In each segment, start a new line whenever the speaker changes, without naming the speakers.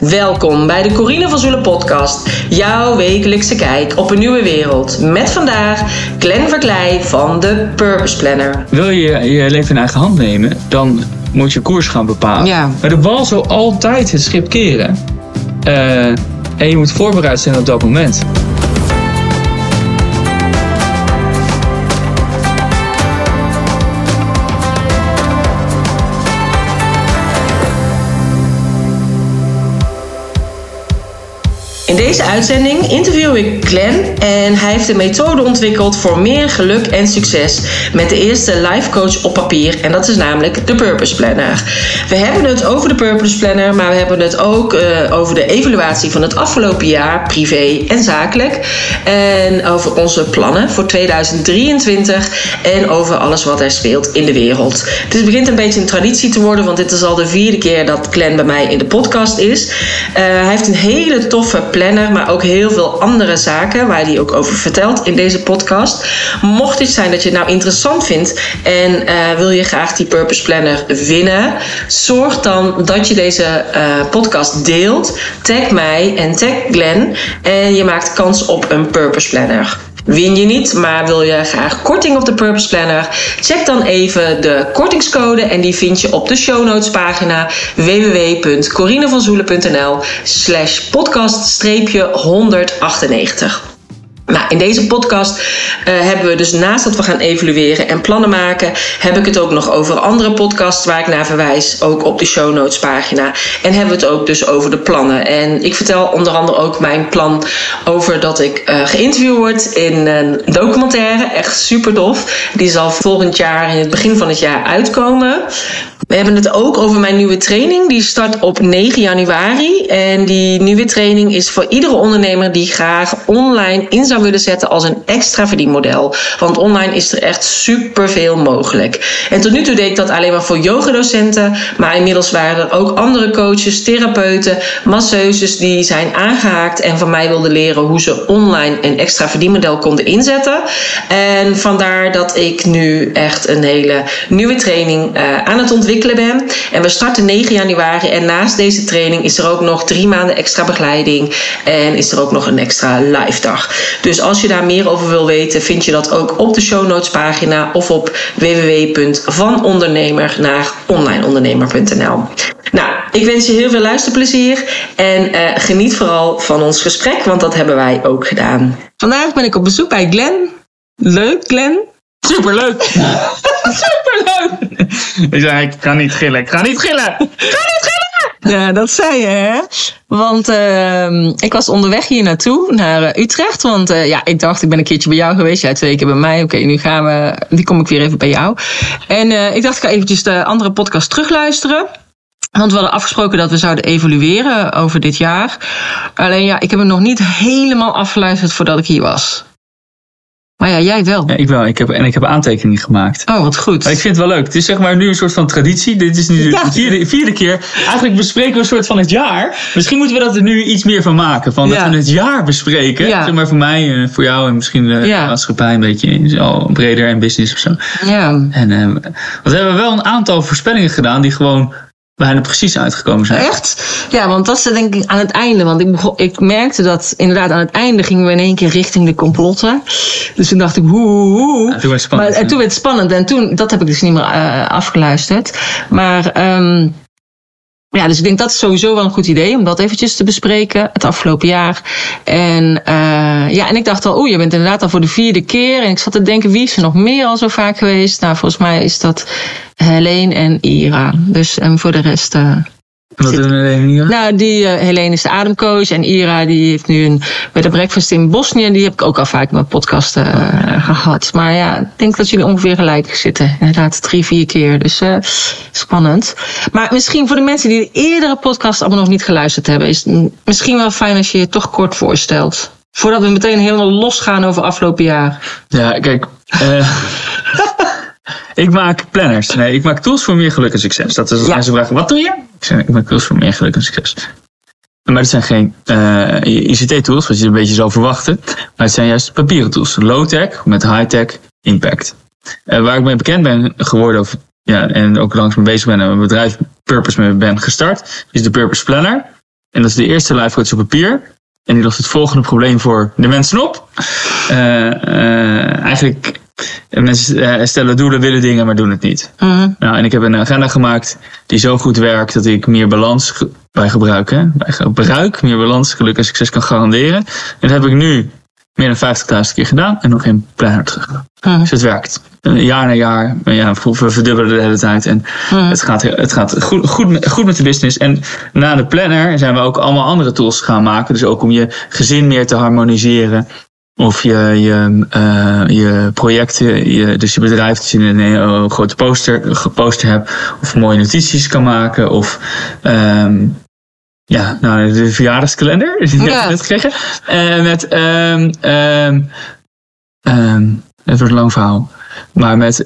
Welkom bij de Corine van Zoelen podcast. Jouw wekelijkse kijk op een nieuwe wereld. Met vandaag Glenn Verkleij van de Purpose Planner.
Wil je je leven in eigen hand nemen, dan moet je koers gaan bepalen.
Ja.
Maar de bal zal altijd het schip keren. Eh, en je moet voorbereid zijn op dat moment.
Deze uitzending interview ik Glenn en hij heeft een methode ontwikkeld voor meer geluk en succes met de eerste life coach op papier en dat is namelijk de Purpose Planner. We hebben het over de Purpose Planner, maar we hebben het ook eh, over de evaluatie van het afgelopen jaar, privé en zakelijk. En over onze plannen voor 2023 en over alles wat er speelt in de wereld. Het begint een beetje een traditie te worden, want dit is al de vierde keer dat Glenn bij mij in de podcast is. Uh, hij heeft een hele toffe planner maar ook heel veel andere zaken waar hij ook over vertelt in deze podcast. Mocht het zijn dat je het nou interessant vindt en uh, wil je graag die Purpose Planner winnen, zorg dan dat je deze uh, podcast deelt. Tag mij en tag Glenn en je maakt kans op een Purpose Planner. Win je niet, maar wil je graag korting op de Purpose Planner? Check dan even de kortingscode en die vind je op de show notes pagina www.corinevanzoelen.nl slash podcast-198. Nou, in deze podcast uh, hebben we dus naast dat we gaan evalueren en plannen maken, heb ik het ook nog over andere podcasts waar ik naar verwijs, ook op de show notes pagina. En hebben we het ook dus over de plannen. En ik vertel onder andere ook mijn plan over dat ik uh, geïnterviewd word in een documentaire. Echt super tof. Die zal volgend jaar, in het begin van het jaar, uitkomen. We hebben het ook over mijn nieuwe training. Die start op 9 januari. En die nieuwe training is voor iedere ondernemer die graag online in zou willen zetten als een extra verdienmodel. Want online is er echt superveel mogelijk. En tot nu toe deed ik dat alleen maar voor yogadocenten. Maar inmiddels waren er ook andere coaches, therapeuten, masseuses die zijn aangehaakt en van mij wilden leren hoe ze online een extra verdienmodel konden inzetten. En vandaar dat ik nu echt een hele nieuwe training uh, aan het ontwikkelen ben. En we starten 9 januari. En naast deze training is er ook nog drie maanden extra begeleiding. En is er ook nog een extra live dag. Dus als je daar meer over wil weten, vind je dat ook op de show notes pagina of op www.vanondernemer naar onlineondernemer.nl. Nou, ik wens je heel veel luisterplezier en uh, geniet vooral van ons gesprek, want dat hebben wij ook gedaan. Vandaag ben ik op bezoek bij Glenn. Leuk, Glenn.
Superleuk! Superleuk! Ik zei, ik kan niet gillen, ik ga niet gillen! Ik ga niet gillen!
Ja, dat zei je, hè? Want uh, ik was onderweg hier naartoe, naar uh, Utrecht. Want uh, ja, ik dacht, ik ben een keertje bij jou geweest. Jij twee keer bij mij. Oké, okay, nu gaan we, nu kom ik weer even bij jou. En uh, ik dacht, ik ga eventjes de andere podcast terugluisteren. Want we hadden afgesproken dat we zouden evalueren over dit jaar. Alleen ja, ik heb hem nog niet helemaal afgeluisterd voordat ik hier was. Maar ja, jij wel.
Ja, ik wel. Ik heb, en ik heb aantekeningen gemaakt.
Oh, wat goed.
Maar ik vind het wel leuk. Het is zeg maar nu een soort van traditie. Dit is nu ja. de vierde, vierde keer. Eigenlijk bespreken we een soort van het jaar. Misschien moeten we dat er nu iets meer van maken. Van ja. dat we het jaar bespreken. Ja. Zeg maar voor mij, voor jou en misschien de maatschappij een beetje breder en business of zo.
Ja.
En uh, want we hebben wel een aantal voorspellingen gedaan die gewoon bijna precies uitgekomen zijn.
Echt? Ja, want dat is denk ik aan het einde. Want ik, begon, ik merkte dat inderdaad aan het einde gingen we in één keer richting de complotten. Dus toen dacht ik, hoe, hoe.
Ja, toen werd het spannend.
Maar, en toen werd het spannend. En toen, dat heb ik dus niet meer uh, afgeluisterd. Maar um, ja, dus ik denk dat is sowieso wel een goed idee om dat eventjes te bespreken, het afgelopen jaar. En uh, ja, en ik dacht al, oeh, je bent inderdaad al voor de vierde keer. En ik zat te denken, wie is er nog meer al zo vaak geweest? Nou, volgens mij is dat Helene en Ira. Dus en voor de rest. Uh,
Wat doen Helene en Ira?
Nou, die uh, Helene is de ademcoach en Ira die heeft nu een bij de breakfast in Bosnië. Die heb ik ook al vaak in mijn podcast uh, gehad. Maar ja, ik denk dat jullie ongeveer gelijk zitten. Inderdaad, drie, vier keer. Dus uh, spannend. Maar misschien voor de mensen die de eerdere podcast allemaal nog niet geluisterd hebben, is het misschien wel fijn als je je toch kort voorstelt. Voordat we meteen helemaal losgaan over afgelopen jaar.
Ja, kijk. Ik maak planners. Nee, ik maak tools voor meer geluk en succes. Dat is als ja. mensen vragen, wat doe je? Ik zeg, ik maak tools voor meer geluk en succes. Maar het zijn geen uh, ICT-tools, wat je een beetje zou verwachten. Maar het zijn juist papieren tools. Low-tech met high-tech impact. Uh, waar ik mee bekend ben geworden, of, ja, en ook langs mee bezig ben en mijn bedrijf Purpose mee ben gestart, is de Purpose Planner. En dat is de eerste life coach op papier. En die lost het volgende probleem voor de mensen op. Eh, eh, eigenlijk, mensen eh, stellen doelen, willen dingen, maar doen het niet.
Mhm.
Nou, en ik heb een agenda gemaakt die zo goed werkt dat ik meer balans bij gebruik, hè, bij gebruik, meer balans, geluk en succes kan garanderen. En dat heb ik nu meer dan 50.000 keer gedaan en nog geen planner terug.
Mhm.
Dus het werkt. Eh, Jaar na jaar, ja, we verdubbelen de hele tijd. En
Mhm.
het gaat, het gaat goed, goed, goed met de business. En na de planner zijn we ook allemaal andere tools gaan maken. Dus ook om je gezin meer te harmoniseren. Of je, je, eh, je projecten, je, dus je bedrijf, dat je een, een grote poster, poster hebt. Of mooie notities kan maken. Of ehm, ja, nou, de verjaardagskalender. Die heb
Ja.
net gekregen. Eh, met, ehm, ehm, het wordt een lang verhaal. Maar met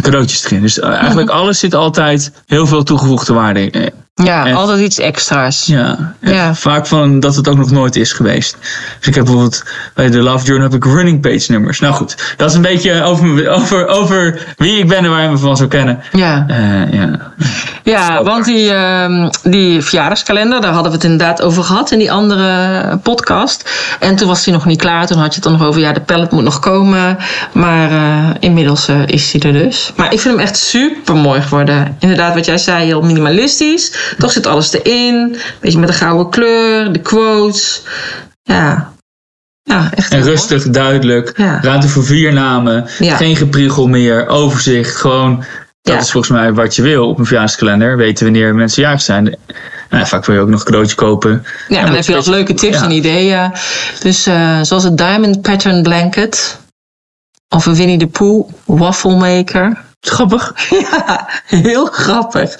cadeautjes erin. Dus eh, eigenlijk alles zit altijd heel veel toegevoegde waarde in.
Ja,
En-
altijd iets extra's.
Ja,
Ja.
vaak van dat het ook nog nooit is geweest. Dus ik heb bijvoorbeeld bij de Love Journal heb ik running page nummers. Nou goed, dat is een beetje over, over, over wie ik ben en waar je me van zou kennen.
Ja.
Eh, ja.
Ja, want die, ehm, die verjaardagskalender, daar hadden we het inderdaad over gehad in die andere podcast. En toen was die nog niet klaar. Toen had je het dan nog over, ja, de pallet moet nog komen. Maar eh, inmiddels eh, is die er dus. Maar ik vind hem echt super mooi geworden. Inderdaad, wat jij zei, heel minimalistisch. Toch zit alles erin. Beetje met een gouden kleur, de quotes. Ja, ja echt
En rustig, duidelijk.
Ja.
Ruimte voor vier namen.
Ja.
Geen gepriegel meer. Overzicht. Gewoon, dat
Ja.
is volgens mij wat je wil op een verjaarskalender. Weten wanneer mensen jarig zijn. Nou, vaak wil je ook nog een cadeautje kopen.
Ja, dan heb je wat leuke tips en ideeën. Dus eh, zoals het Diamond Pattern Blanket. Of een Winnie de Pooh waffle maker.
Grappig.
Ja, heel grappig.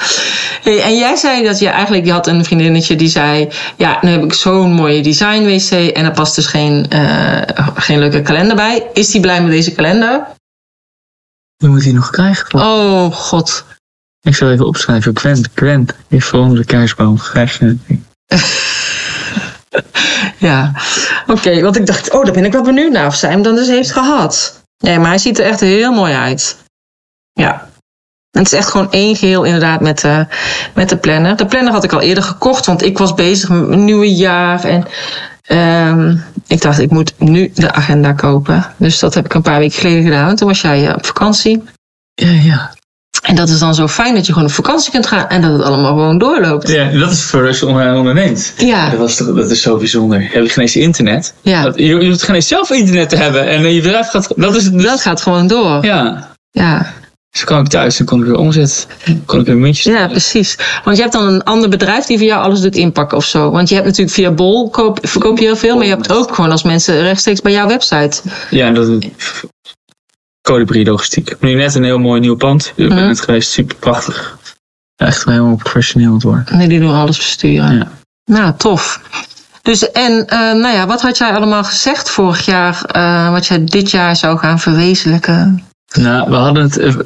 Hey, en jij zei dat je eigenlijk, je had een vriendinnetje die zei... Ja, nu heb ik zo'n mooie design wc en er past dus geen, eh, geen leuke kalender bij. Is die blij met deze kalender?
Je moet die nog krijgen.
Oh, god.
Ik zal even opschrijven. Gwent, Gwent. Even onder de kerstboom. Krijg je
Ja, oké. want ik dacht, oh, daar ben ik wel benieuwd naar of zij hem dan dus heeft gehad. Nee, maar hij ziet er echt heel mooi uit. Ja. En het is echt gewoon één geheel inderdaad met, de met de planner. De planner had ik al eerder gekocht, want ik was bezig met mijn nieuwe jaar. En ehm, ik dacht, ik moet nu de agenda kopen. Dus dat heb ik een paar weken geleden gedaan. Toen was jij eh, op vakantie.
Ja, ja.
En dat is dan zo fijn dat je gewoon op vakantie kunt gaan en dat het allemaal gewoon doorloopt.
Ja, dat is voor als je onderneemt.
Ja,
Dat, was toch, dat is zo bijzonder. Heb je geen eens internet?
ja.
Dat, je, je hoeft geen eens zelf internet te hebben. En eh, je bedrijf gaat... Dat is het.
dat gaat gewoon door.
Ja.
Ja.
Dus kwam ik thuis en kon ik weer omzetten. Kon ik weer muntjes
Ja, precies. Want je hebt dan een ander bedrijf die voor jou alles doet inpakken of zo. Want je hebt natuurlijk via Bol koop, verkoop je heel veel, maar je hebt ook gewoon als mensen rechtstreeks bij jouw website.
Ja, dat Colibri logistiek. Ik heb nu net een heel mooi nieuw pand. Ik ben
Mhm.
net geweest. Super prachtig. Echt helemaal professioneel het worden.
Nee, die doen alles versturen.
Ja.
Nou, tof. Dus en, eh, nou ja, wat had jij allemaal gezegd vorig jaar, eh, wat jij dit jaar zou gaan verwezenlijken?
Nou, we hadden het... eh, eh,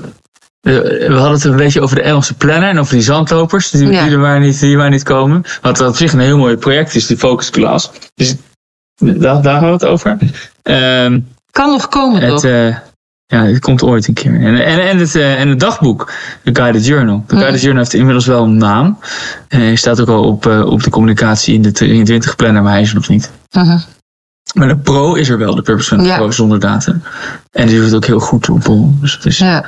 We hadden het een beetje over de Engelse planner en over die zandlopers die,
Ja.
die, er maar niet, die maar niet komen. Wat op zich een heel mooi project is, die Focus Class. Dus daar, daar hadden we het over. Ehm,
Kan nog komen,
Het,
toch?
eh, ja, het komt ooit een keer. En, en, en, het, en het dagboek, de Guided Journal. De
Mhm.
Guided Journal heeft inmiddels wel een naam. Eh, Hij staat ook al op, op de communicatie in de 23 planner, maar hij is er nog niet.
Mhm.
Maar de Pro is er wel, de Purpose van de
Ja.
Pro zonder datum. En die doet het ook heel goed op Bol. Dus is,
Ja.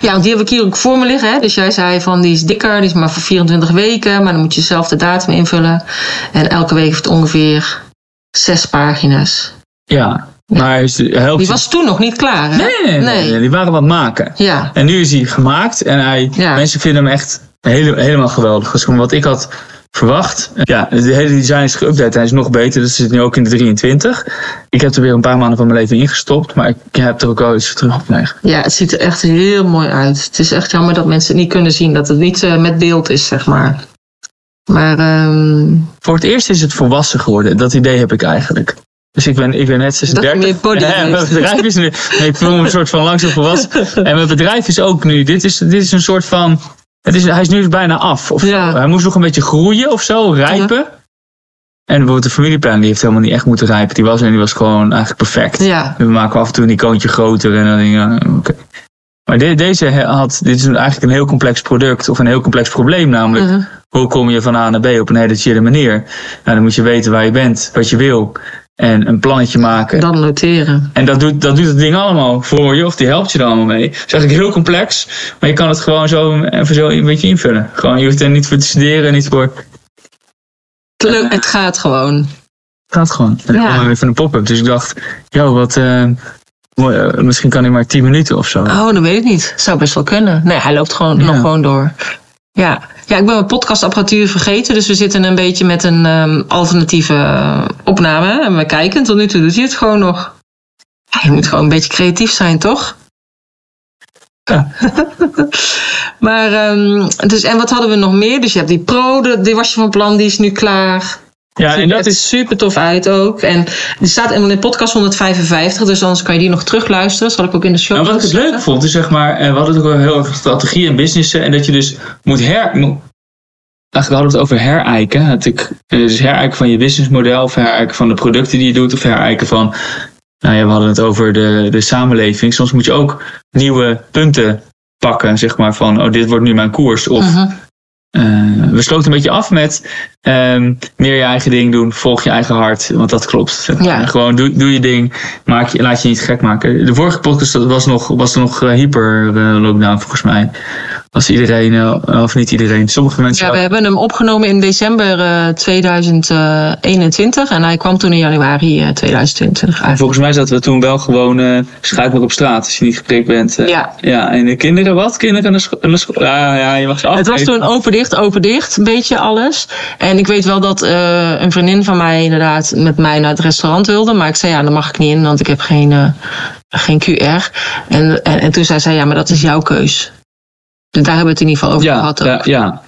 ja, want die heb ik hier ook voor me liggen. Hè? Dus jij zei van die is dikker, die is maar voor 24 weken. Maar dan moet je zelf de datum invullen. En elke week heeft het ongeveer zes pagina's.
ja. maar is,
Die was toen nog niet klaar, hè?
Nee, nee, nee, nee,
Nee.
die waren wat maken.
Ja,
En nu is hij gemaakt en hij,
Ja.
mensen vinden hem echt hele, helemaal geweldig. Gewoon wat ik had verwacht. Ja, de hele design is geüpdate. Hij is nog beter. Dat zit nu ook in de 23. Ik heb er weer een paar maanden van mijn leven ingestopt. Maar ik heb er ook wel iets voor teruggekregen.
ja, het ziet er echt heel mooi uit. Het is echt jammer dat mensen het niet kunnen zien. Dat het niet eh, met beeld is, zeg maar. Maar ehm,
Voor het eerst is het volwassen geworden. Dat idee heb ik eigenlijk. Dus ik ben, ik ben net
dat je
36.
meer body
Ja, mijn bedrijf is nu. Nee, ik voel me een soort van langzaam volwassen. En mijn bedrijf is ook nu. Dit is, dit is een soort van. Het is, hij is nu bijna af. Of
Ja.
Hij moest nog een beetje groeien of zo, rijpen. En bijvoorbeeld de familieplan die heeft helemaal niet echt moeten rijpen. Die was en die was gewoon eigenlijk perfect.
Ja,
We maken af en toe een icoontje groter en dan denk. Maar de- deze had, dit is eigenlijk een heel complex product of een heel complex probleem namelijk.
Mhm.
hoe kom je van A naar B op een hele chille manier? Nou, dan moet je weten waar je bent, wat je wil. En een plannetje maken.
Dan noteren.
En dat doet, dat doet het ding allemaal voor je, of die helpt je er allemaal mee. Het is eigenlijk heel complex, maar je kan het gewoon zo even zo een beetje invullen. Gewoon, je hoeft er niet voor te studeren, niet voor.
Het, lukt- het gaat gewoon.
Het gaat gewoon. En
Ja.
kwam er weer van een pop-up. Dus ik dacht, joh, wat. eh, eh, misschien kan hij maar 10 minuten of zo.
Oh, dat weet ik niet. Zou best wel kunnen. Nee, hij loopt gewoon
Ja.
nog gewoon door. Ja. ja, ik ben mijn podcastapparatuur vergeten. Dus we zitten een beetje met een ehm, alternatieve eh, opname. En we kijken. Tot nu toe doet hij het gewoon nog. Ja, je moet gewoon een beetje creatief zijn, toch?
Ja.
maar, ehm, dus, en wat hadden we nog meer? Dus je hebt die Pro, die was je van plan, die is nu klaar.
Ja, en dat
Het
is.
super tof uit ook. En die staat in de podcast 155, dus anders kan je die nog terugluisteren. Zal ik ook in de show
Nou, wat ik het leuk vond, is zeg maar, eh, we hadden het ook wel heel erg strategie en businessen. En dat je dus moet her. moet- Eigenlijk hadden we het over herijken. Ik, eh, dus herijken van je businessmodel, of herijken van de producten die je doet, of herijken van. Nou ja, we hadden het over de, de samenleving. Soms moet je ook nieuwe punten pakken, zeg maar, van, oh, dit wordt nu mijn koers. Of
Mhm.
Eh, we sloten een beetje af met ehm, meer je eigen ding doen, volg je eigen hart, want dat klopt.
Ja.
En Gewoon doe, doe je ding, maak je, laat je niet gek maken. De vorige podcast was nog, was er nog eh, hyper eh, lockdown volgens mij. Was iedereen, eh, of niet iedereen, sommige mensen.
Ja, we hebben hem opgenomen in december eh, 2021 en hij kwam toen in januari eh, 2022
En
eigenlijk.
volgens mij zaten we toen wel gewoon eh schuiven op straat als je niet geprikt bent. eh.
Ja.
ja, en de kinderen, wat? Kinderen scho- naar school? Ja, ja, je mag ze
Het was toen open dicht, open dicht, een beetje alles. En ik weet wel dat eh, een vriendin van mij inderdaad met mij naar het restaurant wilde. Maar ik zei ja, daar mag ik niet in, want ik heb geen, eh, geen QR. En, en, en toen zei zij ja, maar dat is jouw keus. Dus daar hebben we het in ieder geval over
Ja,
gehad ook.
ja, ja.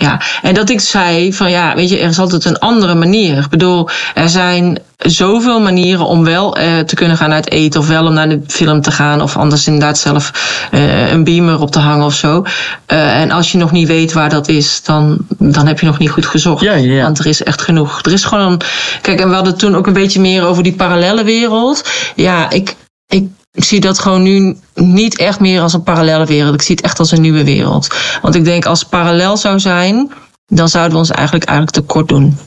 Ja, en dat ik zei van ja, weet je, er is altijd een andere manier. Ik bedoel, er zijn zoveel manieren om wel eh, te kunnen gaan uit eten of wel om naar de film te gaan of anders inderdaad zelf eh, een beamer op te hangen of zo. Eh, en als je nog niet weet waar dat is, dan, dan heb je nog niet goed gezocht.
Ja, ja, ja.
Want er is echt genoeg. Er is gewoon. Kijk, en we hadden toen ook een beetje meer over die parallele wereld. Ja, ik, ik, ik zie dat gewoon nu niet echt meer als een parallele wereld. Ik zie het echt als een nieuwe wereld. Want ik denk, als het parallel zou zijn, dan zouden we ons eigenlijk, eigenlijk tekort doen.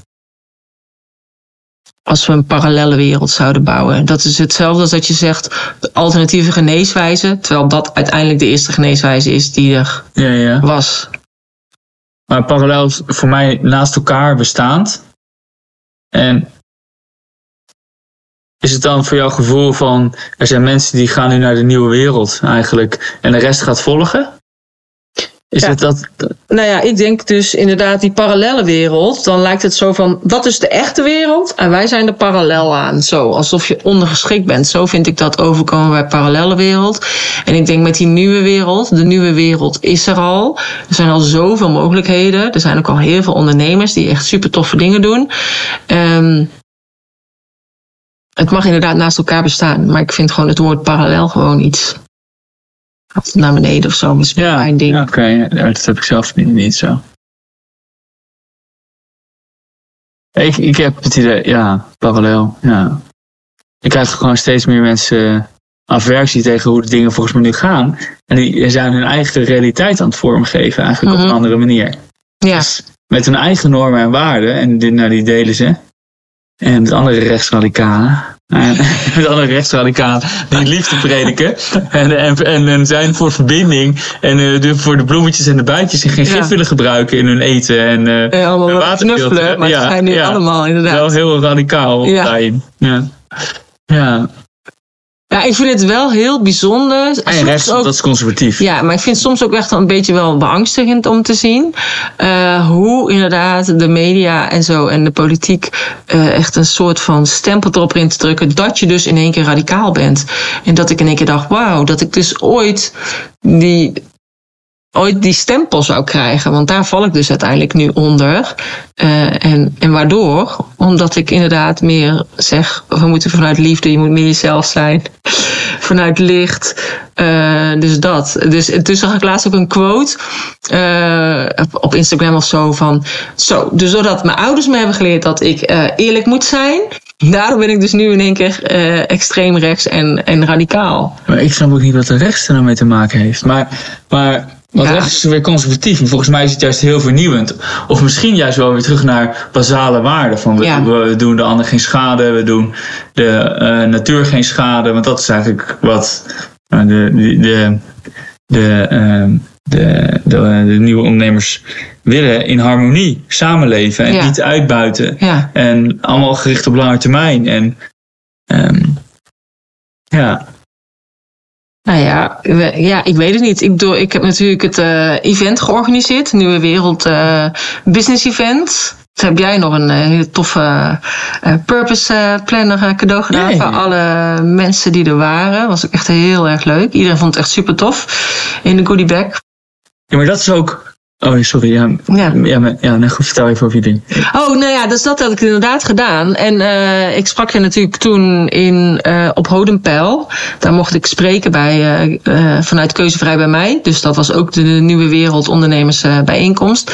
Als we een parallele wereld zouden bouwen. Dat is hetzelfde als dat je zegt alternatieve geneeswijzen. Terwijl dat uiteindelijk de eerste geneeswijze is die er
ja, ja.
was.
Maar parallel is voor mij naast elkaar bestaand. En is het dan voor jouw gevoel van er zijn mensen die gaan nu naar de nieuwe wereld eigenlijk en de rest gaat volgen? Is
Ja.
het dat?
Nou ja, ik denk dus inderdaad die parallele wereld. Dan lijkt het zo van, dat is de echte wereld en wij zijn er parallel aan. Zo, alsof je ondergeschikt bent. Zo vind ik dat overkomen bij parallele wereld. En ik denk met die nieuwe wereld, de nieuwe wereld is er al. Er zijn al zoveel mogelijkheden. Er zijn ook al heel veel ondernemers die echt super toffe dingen doen. Ehm, het mag inderdaad naast elkaar bestaan. Maar ik vind gewoon het woord parallel gewoon iets naar beneden of zo. Misschien
Ja,
mijn ding.
ja, oké, dat heb ik zelf niet, niet zo. Ik, ik heb het idee, ja, parallel, ja. Ik krijg gewoon steeds meer mensen aversie tegen hoe de dingen volgens mij nu gaan. En die zijn hun eigen realiteit aan het vormgeven, eigenlijk op
Mhm.
een andere manier.
Ja.
Dus met hun eigen normen en waarden, en die, nou, die delen ze. En met andere rechtsradicalen. En met andere rechtsradicalen die liefde prediken. En, en, en, en zijn voor verbinding. En de, voor de bloemetjes en de bijtjes. En geen
Ja.
gif willen gebruiken in hun eten. En eh,
Eh, allemaal
Een
wat
waterfilter,
knuffelen, maar
ja,
het zijn nu
ja.
allemaal inderdaad.
wel heel radicaal daarin. Ja. Ja.
Ja, ik vind het wel heel bijzonder.
En rechts,
ook-
dat is conservatief.
ja, maar ik vind het soms ook echt een beetje wel beangstigend om te zien. eh, hoe inderdaad de media en zo en de politiek eh, echt een soort van stempel erop in te drukken. Dat je dus in één keer radicaal bent. En dat ik in één keer dacht, wauw, dat ik dus ooit die, ooit die stempel zou krijgen. Want daar val ik dus uiteindelijk nu onder. Eh, en, en waardoor? Omdat ik inderdaad meer zeg, we moeten vanuit liefde, je moet meer jezelf zijn. vanuit licht. Eh, dus dat. Dus toen zag ik laatst ook een quote eh, op- Instagram of zo van... Zo, dus doordat mijn ouders me hebben geleerd dat ik eerlijk moet zijn... Daardoor ben ik dus nu in één keer extreem rechts en, en radicaal.
Maar ik snap ook niet wat de rechts er nou mee te maken heeft. Maar, maar Wat
Ja.
rechts is weer conservatief. Maar volgens mij is het juist heel vernieuwend. Of misschien juist wel weer terug naar basale waarden. Van we,
Ja.
we doen de ander geen schade. We doen de eh, natuur geen schade. Want dat is eigenlijk wat eh, de, de, de, de, de, de, de nieuwe ondernemers willen. In harmonie samenleven. En
Ja.
niet uitbuiten.
Ja,
En allemaal gericht op lange termijn. En ehm, ja,
nou ja, we- ja, ik weet het niet. Ik, bedoel, ik heb natuurlijk het eh, event georganiseerd, Nieuwe Wereld eh, Business Event. Toen heb jij nog een eh, hele toffe purpose planner cadeau gedaan
Nee.
voor alle mensen die er waren. Was ook echt heel erg leuk. Iedereen vond het echt super tof in de goodie bag.
ja, maar dat is ook. Oh, sorry. Ja,
Ja.
ja, maar, ja nee, goed, vertel even over je ding.
Oh, nou ja, dus dat had ik inderdaad gedaan. En eh, ik sprak je natuurlijk toen in, eh, op Hodenpeil. Daar mocht ik spreken bij, eh, eh, vanuit Keuzevrij bij mij. Dus dat was ook de, Nieuwe Wereld Ondernemers eh, bijeenkomst.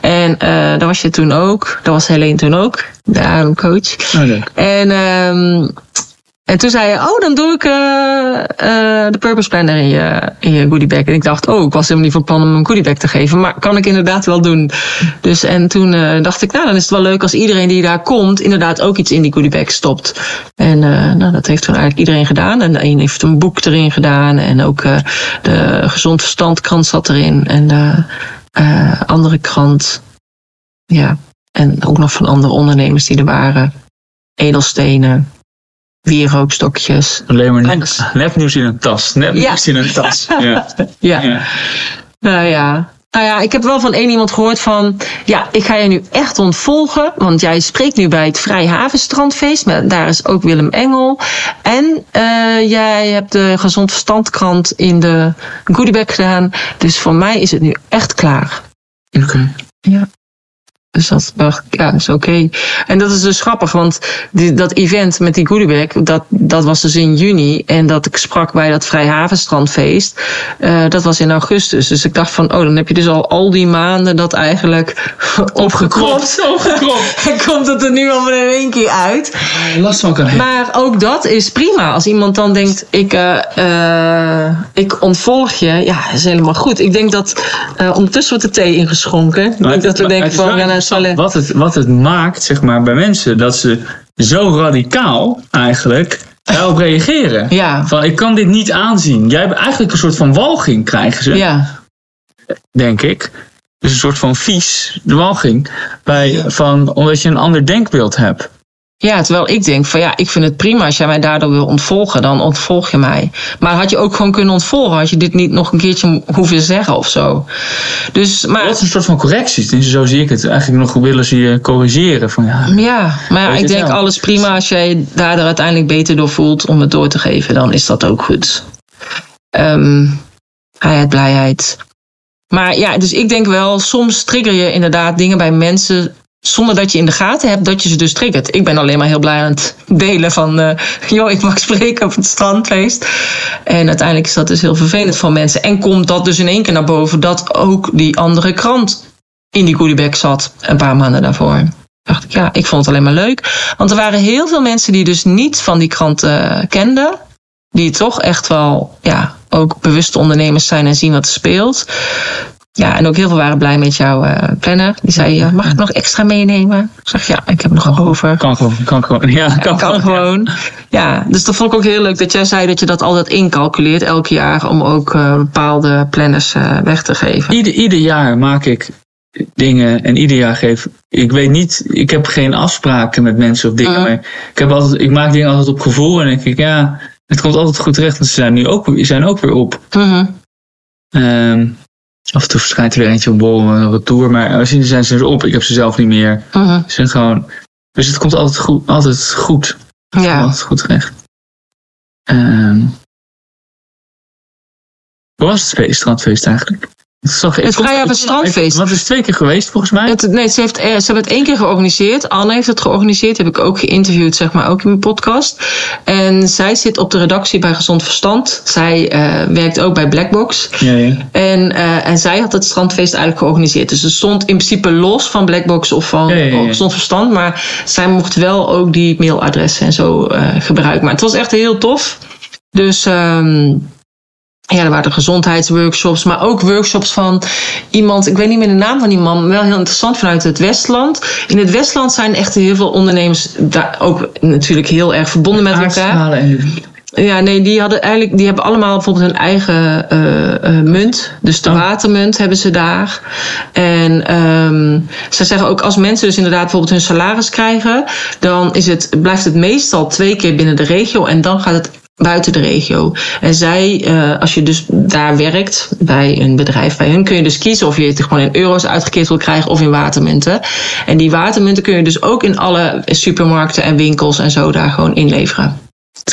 En eh, daar was je toen ook. Daar was Helene toen ook, de ademcoach.
Oh, leuk.
En, ehm, en toen zei je, oh, dan doe ik eh, eh, de Purpose Planner in je, in je goodie bag. En ik dacht, oh, ik was helemaal niet van plan om een goodie bag te geven. Maar kan ik inderdaad wel doen. Dus en toen eh, dacht ik, nou, dan is het wel leuk als iedereen die daar komt, inderdaad ook iets in die goodie bag stopt. En nou, dat heeft toen eigenlijk iedereen gedaan. En de een heeft een boek erin gedaan. En ook de Gezond Verstand krant zat erin. En de andere krant. Ja. En ook nog van andere ondernemers die er waren. Edelstenen. Wierookstokjes.
Alleen maar net, nepnieuws in een tas. Nepnieuws in een tas. Ja.
Ja.
Ja.
Nou ja. Nou ja, ik heb wel van één iemand gehoord van... Ja, ik ga je nu echt ontvolgen. Want jij spreekt nu bij het Vrijhavenstrandfeest. Maar daar is ook Willem Engel. En eh, jij hebt de Gezond Verstandkrant in de goodiebag gedaan. Dus voor mij is het nu echt klaar.
Oké.
Dus dat dacht ik, ja, is oké. En dat is dus grappig, want die, dat event met die goodiebag, dat, dat was dus in juni. En dat ik sprak bij dat Vrijhavenstrandfeest, eh dat was in augustus. Dus ik dacht van, oh, dan heb je dus al al die maanden dat eigenlijk opgekropt.
Opgekropt.
En komt het er nu allemaal in één keer uit.
Last van kan.
Maar ook dat is prima. Als iemand dan denkt, ik, eh, eh, ik ontvolg je, ja, is helemaal goed. Ik denk dat uh, ondertussen wordt de thee ingeschonken.
Maar
Niet dat we denken van, ja,
wat, het, wat het maakt zeg maar, bij mensen, dat ze zo radicaal eigenlijk daarop reageren.
Ja,
Van ik kan dit niet aanzien. Jij hebt eigenlijk een soort van walging krijgen ze,
ja.
denk ik. Dus een soort van vies de walging. Bij, van, omdat je een ander denkbeeld hebt.
Ja, terwijl ik denk van ja, ik vind het prima als jij mij daardoor wil ontvolgen, dan ontvolg je mij. Maar had je ook gewoon kunnen ontvolgen, had je dit niet nog een keertje hoeven zeggen of zo. Dus, maar
Dat is een soort van correctie. Dus zo zie ik het. Eigenlijk nog willen ze je corrigeren. Van, ja,
ja, maar ja, ik denk alles prima als jij daardoor uiteindelijk beter door voelt om het door te geven, dan is dat ook goed. Ehm vrijheid, blijheid. Maar ja, dus ik denk wel, soms trigger je inderdaad dingen bij mensen zonder dat je in de gaten hebt dat je ze dus triggert. Ik ben alleen maar heel blij aan het delen van, eh joh, ik mag spreken op het strandfeest. En uiteindelijk is dat dus heel vervelend voor mensen. En komt dat dus in één keer naar boven dat ook die andere krant in die goodiebag zat een paar maanden daarvoor. Dacht ik, ja, ik vond het alleen maar leuk. Want er waren heel veel mensen die dus niet van die krant eh, kenden. Die toch echt wel, ja, ook bewuste ondernemers zijn en zien wat er speelt. Ja, en ook heel veel waren blij met jouw eh, planner. Die zei, eh, mag ik nog extra meenemen? Ik zeg, ja, ik heb nog over.
kan gewoon. Kan gewoon. Ja, kan,
Kan gewoon. Ja, dus dat vond ik ook heel leuk dat jij zei dat je dat altijd incalculeert elk jaar om ook eh, bepaalde planners weg te geven.
Ieder, ieder jaar maak ik dingen en ieder jaar geef ik weet niet, ik heb geen afspraken met mensen of dingen,
Mhm.
maar ik, heb altijd, ik maak dingen altijd op gevoel en denk ik, ja, het komt altijd goed terecht, want ze zijn nu ook, ze zijn ook weer op. Ehm, af en toe verschijnt er weer eentje op bol of een tour, maar als je zijn ze op, ik heb ze zelf niet meer.
Mhm.
Ze zijn gewoon, dus het komt altijd goed, altijd goed,
Ja.
altijd goed terecht. Hoe was het feest, strandfeest eigenlijk? Het, is toch-
Het Vrijhaven Strandfeest.
Want het is twee keer geweest volgens mij.
Het, nee, ze, heeft, eh, ze hebben het één keer georganiseerd. Anne heeft het georganiseerd. Heb ik ook geïnterviewd, zeg maar, ook in mijn podcast. En zij zit op de redactie bij Gezond Verstand. Zij eh, werkt ook bij Blackbox.
Ja, ja.
En, eh, en zij had het strandfeest eigenlijk georganiseerd. Dus het stond in principe los van Blackbox of van
Ja,
Gezond Verstand. Maar zij mocht wel ook die mailadressen en zo gebruiken. Maar het was echt heel tof. Dus ehm, ja, er waren gezondheidsworkshops, maar ook workshops van iemand, ik weet niet meer de naam van die man, maar wel heel interessant vanuit het Westland. In het Westland zijn echt heel veel ondernemers daar ook natuurlijk heel erg verbonden met elkaar.
En
Ja, nee, die hadden eigenlijk, die hebben allemaal bijvoorbeeld hun eigen eh, eh, munt. Dus de
Oh.
watermunt hebben ze daar. En ehm ze zeggen ook als mensen dus inderdaad bijvoorbeeld hun salaris krijgen, dan is het, blijft het meestal twee keer binnen de regio en dan gaat het buiten de regio. En zij, eh, als je dus daar werkt bij een bedrijf bij hun, kun je dus kiezen of je het gewoon in euro's uitgekeerd wil krijgen of in watermunten. En die watermunten kun je dus ook in alle supermarkten en winkels en zo daar gewoon inleveren.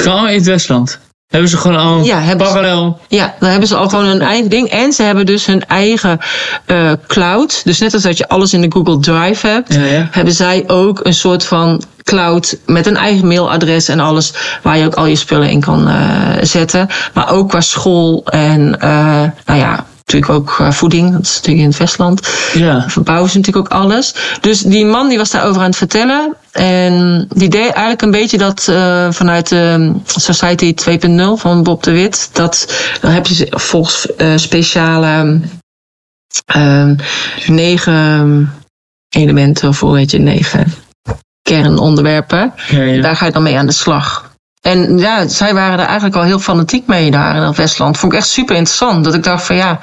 Allemaal in het Westland. Hebben ze gewoon al
Ja, ze-
parallel.
Ja, dan hebben ze al gewoon hun eigen ding. En ze hebben dus hun eigen eh, cloud. Dus net als dat je alles in de Google Drive hebt,
Ja, ja.
hebben zij ook een soort van cloud met een eigen mailadres en alles waar je ook al je spullen in kan eh, zetten. Maar ook qua school en eh, nou ja, natuurlijk ook qua voeding. Dat is natuurlijk in het Westland
Ja.
verbouwen ze natuurlijk ook alles. Dus die man die was daarover aan het vertellen. En die deed eigenlijk een beetje dat eh, vanuit de Society 2.0 van Bob de Wit. Dat, dan heb je volgens eh, speciale eh, negen elementen, of hoe heet je, negen kernonderwerpen.
Ja, ja.
Daar ga je dan mee aan de slag. En ja, zij waren er eigenlijk al heel fanatiek mee daar in dat Westland. Vond ik echt super interessant. Dat ik dacht van ja,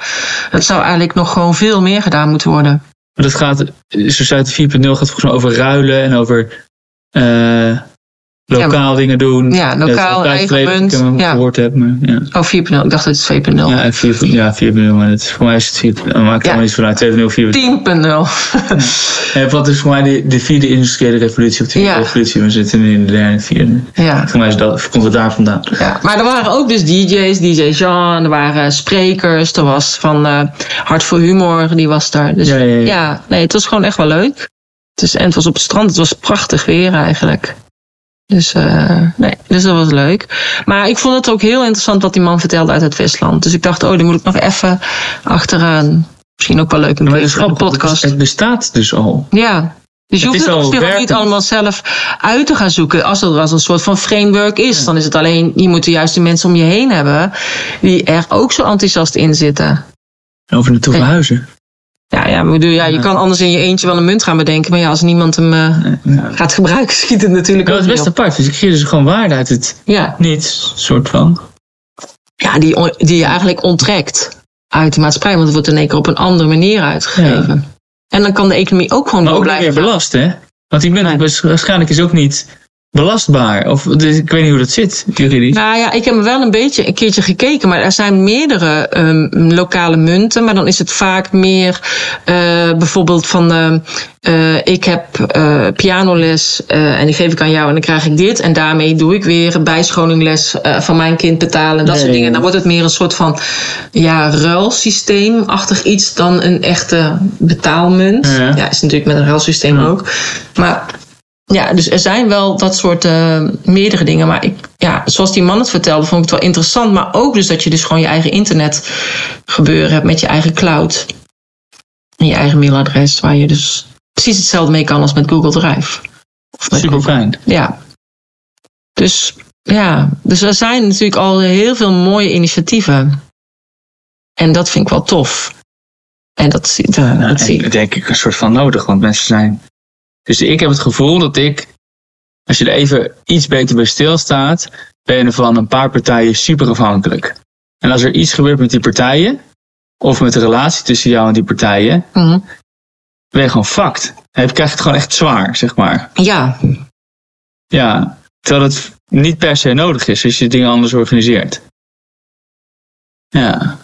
dat zou eigenlijk nog gewoon veel meer gedaan moeten worden.
Maar dat gaat, Society 4.0 gaat volgens mij over ruilen en over eh, lokaal dingen doen.
Ja, lokaal,
altijd
eigen munt.
Ik hem
Ja.
gehoord heb, maar ja.
Oh, 4.0. Ik dacht dat het 2.0.
Ja, en 4, ja, 4.0, maar het, voor mij is het 4.0. Maar maakt
Ja.
niet vanuit 2.0, 4.0.
10.0.
Ja, wat is voor mij de, de vierde industriële revolutie of de vierde
Ja.
revolutie? We zitten nu in de derde en vierde.
ja.
Voor mij is dat, komt het daar vandaan.
ja. Maar er waren ook dus DJ's, DJ Jean, er waren sprekers. Er was van eh, Hart voor Humor, die was daar. Dus
Ja,
ja,
ja, ja.
nee, het was gewoon echt wel leuk. Het is, en het was op het strand, het was prachtig weer eigenlijk. Dus, eh, nee, dus dat was leuk. Maar ik vond het ook heel interessant wat die man vertelde uit het Westland. Dus ik dacht, oh, die moet ik nog even achteraan. Misschien ook wel leuk een
Maar is grappig,
podcast.
Het bestaat dus al.
Ja. Dus je
Het
hoeft het op zich ook niet allemaal zelf uit te gaan zoeken. Als er als een soort van framework is, dan is het alleen, je moet de juiste mensen om je heen hebben die er ook zo enthousiast in zitten.
Over naartoe verhuizen.
Ja, ja, maar bedoel, ja, je kan anders in je eentje wel een munt gaan bedenken. Maar ja, als niemand hem eh,
Ja.
gaat gebruiken, schiet het natuurlijk ook
dat is best apart. Dus ik geef dus gewoon waarde uit het
Ja,
niets, soort van.
ja die, die je eigenlijk onttrekt uit de maatschappij. Want het wordt in één keer op een andere manier uitgegeven. En dan kan de economie ook gewoon
Maar
door
ook
blijven
meer
gaan.
belast, hè? Want die munt waarschijnlijk is ook niet belastbaar. Of dus ik weet niet hoe dat zit, juridisch.
Nou ja, ik heb wel een beetje een keertje gekeken, maar er zijn meerdere ehm, lokale munten, maar dan is het vaak meer eh, bijvoorbeeld van ehm, eh, ik heb eh, pianoles en die geef ik aan jou en dan krijg ik dit en daarmee doe ik weer een bijscholingles van mijn kind betalen en dat soort dingen. Dan wordt het meer een soort van ja, ruilsysteemachtig iets dan een echte betaalmunt.
Ja.
Ja, is natuurlijk met een ruilsysteem
Ja.
ook. Maar ja, dus er zijn wel dat soort eh, meerdere dingen. Maar ik, ja, zoals die man het vertelde, vond ik het wel interessant. Maar ook dus dat je dus gewoon je eigen internet gebeuren hebt met je eigen cloud. En je eigen mailadres, waar je dus precies hetzelfde mee kan als met Google Drive. Of met
Super fijn.
Ja. Dus ja, dus er zijn natuurlijk al heel veel mooie initiatieven. En dat vind ik wel tof. En dat, dat,
Nou,
dat zie ik.
denk ik een soort van nodig, want mensen zijn. Dus ik heb het gevoel dat ik, als je er even iets beter bij stilstaat, ben je van een paar partijen super afhankelijk. En als er iets gebeurt met die partijen, of met de relatie tussen jou en die partijen,
Mhm.
ben je gewoon fucked. Dan krijg je het gewoon echt zwaar, zeg maar.
Ja,
Ja, terwijl het niet per se nodig is als je dingen anders organiseert. Ja.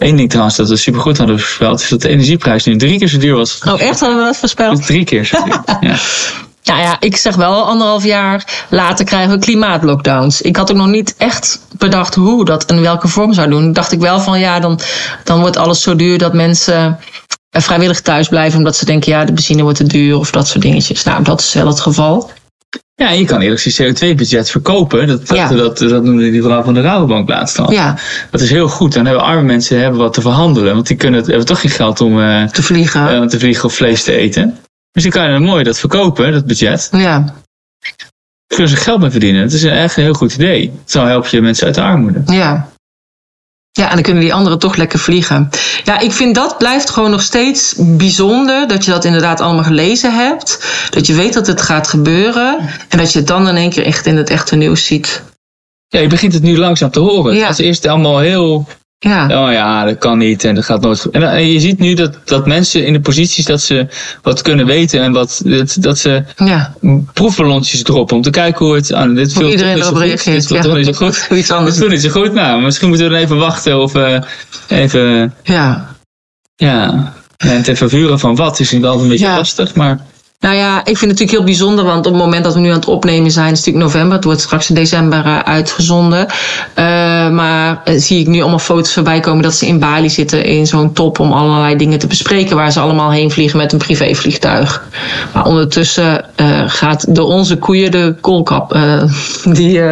Eén ding trouwens dat we supergoed hadden voorspeld, is dat de energieprijs nu drie keer zo duur was.
oh echt hadden we dat voorspeld?
Drie keer zo duur. Ja.
Nou ja, ik zeg wel anderhalf jaar later krijgen we klimaatlockdowns. Ik had ook nog niet echt bedacht hoe dat in welke vorm zou doen. Dacht ik wel van ja, dan, dan wordt alles zo duur dat mensen eh, vrijwillig thuis blijven omdat ze denken ja, de benzine wordt te duur of dat soort dingetjes. Nou, dat is wel het geval.
Ja, je kan eerlijk zijn CO2-budget verkopen. Dat, dat,
Ja.
dat, dat, noemde die vrouw van de Rabobank laatst al.
Ja,
Dat is heel goed. Dan hebben arme mensen hebben wat te verhandelen. Want die kunnen, hebben toch geen geld om eh,
te vliegen.
om te vliegen of vlees te eten. Dus die kan je dan mooi dat verkopen, dat budget.
ja.
kunnen ze geld mee verdienen. Het is echt een heel goed idee. Zo help je mensen uit de armoede.
Ja. Ja, en dan kunnen die anderen toch lekker vliegen. Ja, ik vind dat blijft gewoon nog steeds bijzonder. Dat je dat inderdaad allemaal gelezen hebt. Dat je weet dat het gaat gebeuren. En dat je het dan in één keer echt in het echte nieuws ziet.
Ja, je begint het nu langzaam te horen.
Ja.
Het was eerst allemaal heel
Ja,
Oh ja, dat kan niet en dat gaat nooit. En, en je ziet nu dat, dat mensen in de posities dat ze wat kunnen weten en wat, dat, dat ze
ja.
proefballonsjes droppen om te kijken hoe het aan dit viel
iedereen erop reageert.
Dit toch niet zo goed.
Iets
Dat
anders.
is zo goed. Nou, misschien moeten we dan even wachten of eh, even,
Ja.
ja, en het even vuren van wat is niet altijd een beetje
Ja.
lastig, maar
Nou ja, ik vind het natuurlijk heel bijzonder, want op het moment dat we nu aan het opnemen zijn, is het natuurlijk november. Het wordt straks in december eh, uitgezonden. Eh, maar eh, zie ik nu allemaal foto's voorbij komen dat ze in Bali zitten in zo'n top om allerlei dingen te bespreken, waar ze allemaal heen vliegen met een privévliegtuig. Maar ondertussen gaat door onze koeien de koolkap, die,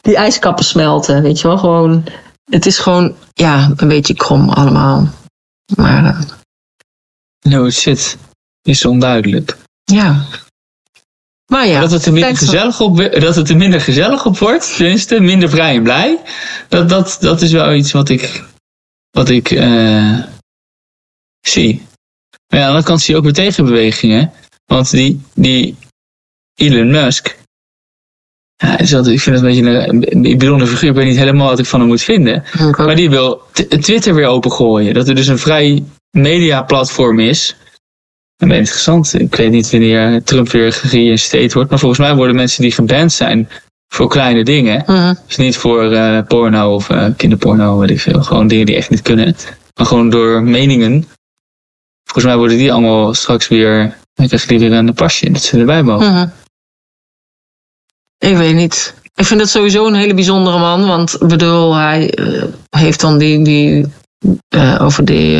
die ijskappen smelten. Weet je wel, gewoon. Het is gewoon, ja, een beetje krom allemaal. Maar
no shit, is onduidelijk.
ja. Maar ja,
dat, het er minder gezellig op, dat het er minder gezellig op wordt, tenminste, minder vrij en blij. Dat, dat, dat is wel iets wat ik, wat ik eh, zie. Maar ja, aan de andere kant zie je ook weer tegenbewegingen. Want die, die Elon Musk, ja, is ik vind het een beetje een, een bijzondere figuur. Ik weet niet helemaal wat ik van hem moet vinden. Maar die wil Twitter weer opengooien. Dat er dus een vrij mediaplatform is. Interessant. Ik weet niet wanneer Trump weer geïnstateerd wordt. Maar volgens mij worden mensen die geband zijn voor kleine dingen.
Mhm.
Dus niet voor eh, porno of eh, kinderporno, weet ik veel. Gewoon dingen die echt niet kunnen. Maar gewoon door meningen. Volgens mij worden die allemaal straks weer. Dan krijg je weer een pasje dat ze erbij mogen.
Mhm. Ik weet niet. Ik vind dat sowieso een hele bijzondere man. Want ik bedoel, hij eh, heeft dan die. die over die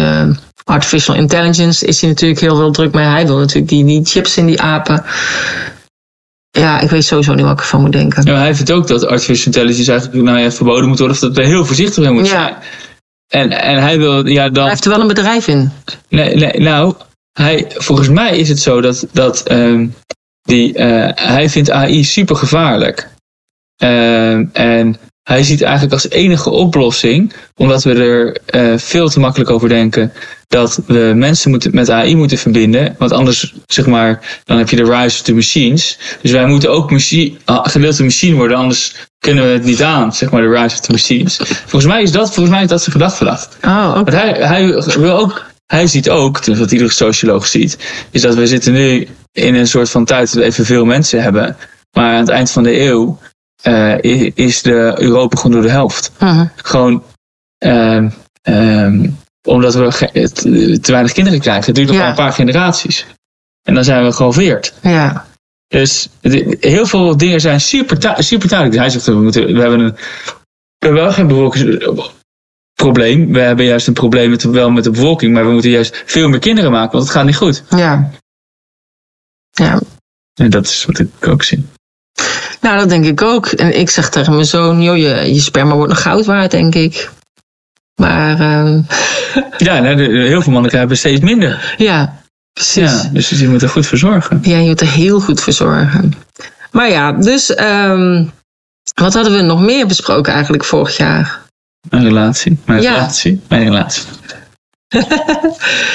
artificial intelligence is hij natuurlijk heel veel druk mee. Hij wil natuurlijk die, die chips in die apen. Ja, ik weet sowieso niet wat ik ervan moet denken.
Ja, hij vindt ook dat artificial intelligence eigenlijk nou ja, verboden moet worden. Of dat we heel voorzichtig mee moeten zijn.
Ja,
En, en hij wil, ja, dan.
hij heeft er wel een bedrijf in.
Nee, nee, nou, hij, volgens mij is het zo dat, dat ehm, die, eh, hij vindt AI super gevaarlijk. Ehm, en hij ziet eigenlijk als enige oplossing, omdat we er eh, veel te makkelijk over denken, dat we mensen moeten, met AI moeten verbinden. Want anders, zeg maar, dan heb je de rise of the machines. Dus wij moeten ook machine, ah, gedeelte machine worden, anders kunnen we het niet aan, zeg maar, de rise of the machines. Volgens mij is dat, volgens mij is dat zijn gedachtedacht.
Oh, oké.
Want hij, hij wil ook, hij ziet ook, dus wat iedere socioloog ziet, is dat we zitten nu in een soort van tijd dat we even veel mensen hebben. Maar aan het eind van de eeuw eh, is de Europa gewoon door de helft.
Mhm.
Gewoon ehm, ehm, omdat we te weinig kinderen krijgen. Het duurt nog
Ja.
maar een paar generaties. En dan zijn we gehalveerd.
Ja.
Dus heel veel dingen zijn super, super duidelijk. Hij zegt, we, moeten, we hebben een, we hebben wel geen bevolkingsprobleem. We hebben juist een probleem met, wel met de bevolking. Maar we moeten juist veel meer kinderen maken, want het gaat niet goed.
Ja. Ja.
En dat is wat ik ook zie.
Nou, dat denk ik ook. En ik zeg tegen mijn zoon, joh, je, je sperma wordt nog goud waard, denk ik. Maar ehm,
Ja, nou, heel veel mannen hebben steeds minder.
ja, precies.
Ja, dus die moeten er goed voor zorgen.
Ja, je moet er heel goed voor zorgen. Maar ja, dus ehm, wat hadden we nog meer besproken eigenlijk vorig jaar?
Mijn relatie. Mijn
Ja.
relatie. Mijn relatie.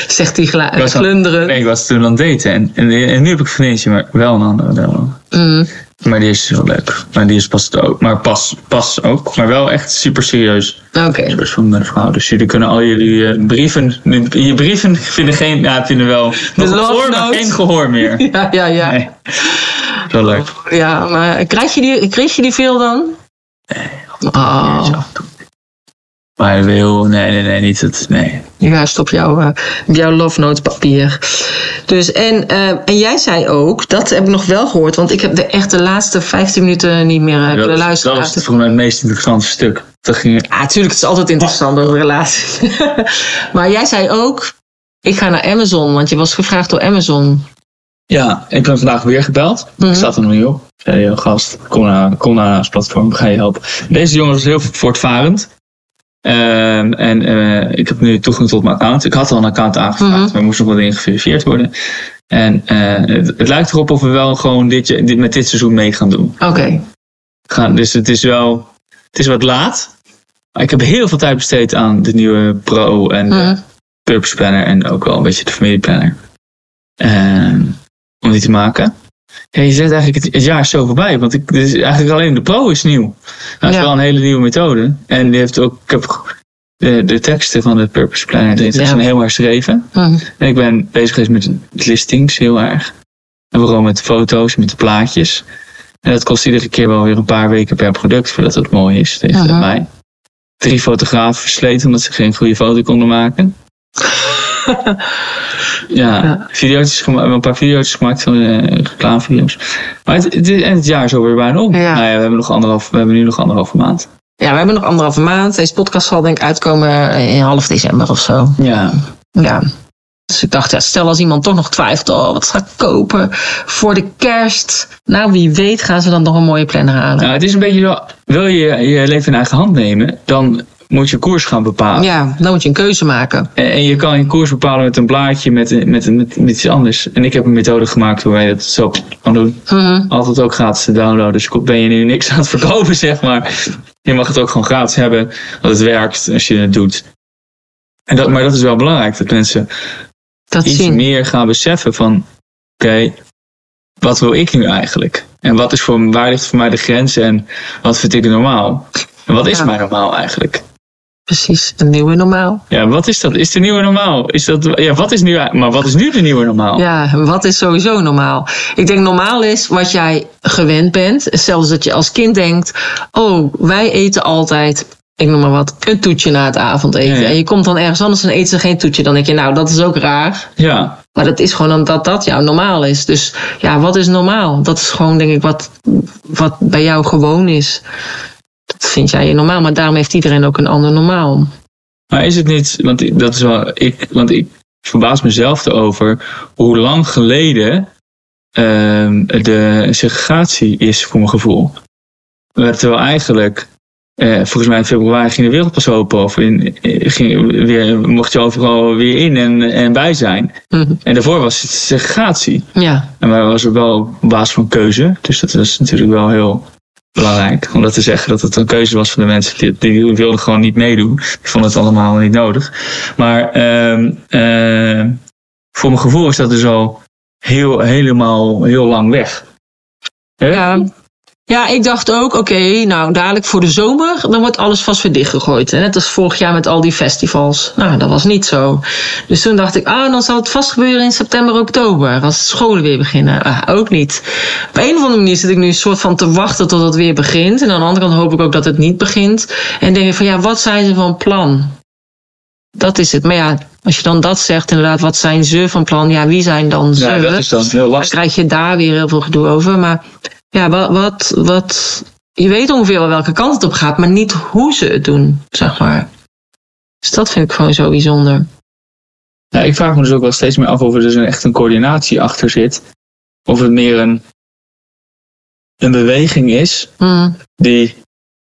Zegt
al-
glunderen.
Nee, ik was toen aan het daten. En, en, en nu heb ik een vriendje, maar wel een andere.
Mm,
Maar die is wel leuk. Maar die is pas ook. Maar pas, pas ook. Maar wel echt super serieus.
Oké.
Soort van mijn vrouw. Dus jullie kunnen al jullie eh, brieven. Je brieven vinden geen. Ja, vinden wel.
love
gehoor, maar geen gehoor meer.
Ja, ja, ja.
Nee. Wel leuk.
Ja, maar krijg je die, kreeg je die veel dan? Nee. Oh,
Maar hij wil. Nee, nee, nee. Niet het. Nee.
juist op jouw, eh, op jouw love note papier. Dus, en, eh, en jij zei ook, dat heb ik nog wel gehoord, want ik heb de, echt de laatste 15 minuten niet meer eh,
Dat,
kunnen
dat
luisteren.
was volgens mij het meest interessante stuk. Dat ging.
Ja, natuurlijk, het is altijd interessant over relaties. maar jij zei ook, ik ga naar Amazon, want je was gevraagd door Amazon.
Ja, ik ben vandaag weer gebeld.
Mhm.
Ik zat er nog niet op. Ik zei, "Yo, gast, kom naar, kom naar ons platform, ga je helpen. Deze jongen was heel voortvarend. Ehm, en eh, ik heb nu toegang tot mijn account. Ik had al een account aangevraagd,
Mhm.
maar er moest nog wat dingen geverifieerd worden. En eh, het, het lijkt erop of we wel gewoon dit, dit, met dit seizoen mee gaan doen.
Oké.
Gaan, dus het is wel, het is wat laat. Maar ik heb heel veel tijd besteed aan de nieuwe Pro en de
Mhm.
Purpose Planner en ook wel een beetje de familieplanner. Ehm, om die te maken. Ja, je zegt eigenlijk, het, het jaar zo voorbij. Want ik, dus eigenlijk alleen de Pro is nieuw. Nou, dat is
Ja.
wel een hele nieuwe methode. En die heeft ook, ik heb de, de teksten van de Purpose Planner, die zijn heel herschreven.
Mhm.
En ik ben bezig geweest met listings heel erg. En vooral met foto's, met de plaatjes. En dat kost iedere keer wel weer een paar weken per product voordat het mooi is tegen mij. Drie fotografen versleten omdat ze geen goede foto konden maken. Ja,
Ja.
video's gema- een paar video's gemaakt van eh, reclamevideo's. Maar het, het, en het jaar is alweer bijna om.
Ja.
Nou ja, we hebben, nog anderhalf, we hebben nu nog anderhalve maand.
Ja, we hebben nog anderhalve maand. Deze podcast zal denk ik uitkomen in half december of zo.
Ja,
Ja. Dus ik dacht, ja, stel als iemand toch nog twijfelt, oh, wat ga ik kopen voor de kerst? Nou, wie weet gaan ze dan nog een mooie planner halen.
nou, het is een beetje zo, wil je je leven in eigen hand nemen, dan moet je koers gaan bepalen.
Ja, dan moet je een keuze maken.
En en je kan je koers bepalen met een blaadje, met, met, met, met iets anders. En ik heb een methode gemaakt waarbij je dat zo kan doen.
Mhm.
Altijd ook gratis te downloaden. Dus ben je nu niks aan het verkopen, zeg maar. Je mag het ook gewoon gratis hebben. Want het werkt als je het doet. En dat, maar dat is wel belangrijk. Dat mensen
Dat
iets
zien.
meer gaan beseffen van... Oké, wat wil ik nu eigenlijk? En wat is voor, waar ligt voor mij de grens? En wat vind ik normaal? En wat is
Ja.
mij normaal eigenlijk?
Precies, een nieuwe normaal.
Ja, wat is dat? Is de nieuwe normaal? Is dat, ja, wat is nu, maar wat is nu de nieuwe normaal?
Ja, wat is sowieso normaal? Ik denk normaal is wat jij gewend bent. Zelfs dat je als kind denkt, oh, wij eten altijd, ik noem maar wat, een toetje na het avondeten.
Ja, ja.
En je komt dan ergens anders en eten ze geen toetje. Dan denk je, nou, dat is ook raar.
Ja,
Maar dat is gewoon omdat dat jouw normaal is. Dus ja, wat is normaal? Dat is gewoon, denk ik, wat, wat bij jou gewoon is. Dat vind jij normaal, maar daarom heeft iedereen ook een ander normaal.
maar is het niet, want ik- dat is wel, ik, want ik verbaas mezelf erover hoe lang geleden ehm, de segregatie is voor mijn gevoel. Terwijl eigenlijk, eh, volgens mij in februari ging de wereld pas open. Of in, eh, ging weer, mocht je overal weer in en, en bij zijn.
Mhm.
En daarvoor was het segregatie.
Ja,
En maar was er wel op basis van keuze. Dus dat was natuurlijk wel heel belangrijk. Om dat te zeggen dat het een keuze was van de mensen. Die, die wilden gewoon niet meedoen. Die vonden het allemaal niet nodig. Maar ehm, ehm, voor mijn gevoel is dat dus al heel, helemaal heel lang weg.
Ja. Ja, ik dacht ook, oké, nou dadelijk voor de zomer, dan wordt alles vast weer dichtgegooid. Net als vorig jaar met al die festivals. Nou, dat was niet zo. Dus toen dacht ik, ah, dan zal het vast gebeuren in september, oktober, als de scholen weer beginnen. Ah, ook niet. Op een of andere manier zit ik nu een soort van te wachten tot het weer begint. En aan de andere kant hoop ik ook dat het niet begint. En denk ik van, ja, wat zijn ze van plan? Dat is het. Maar ja, als je dan dat zegt, inderdaad, wat zijn ze van plan? Ja, wie zijn dan ze?
Ja, dat is dan heel
Dan
lastig.
krijg je daar weer heel veel gedoe over. Maar ja, wat, wat, wat, je weet ongeveer wel welke kant het op gaat, maar niet hoe ze het doen, zeg maar. Dus dat vind ik gewoon zo bijzonder.
Ja, ik vraag me dus ook wel steeds meer af of er dus een, echt een coördinatie achter zit. Of het meer een, een beweging is
Hmm.
die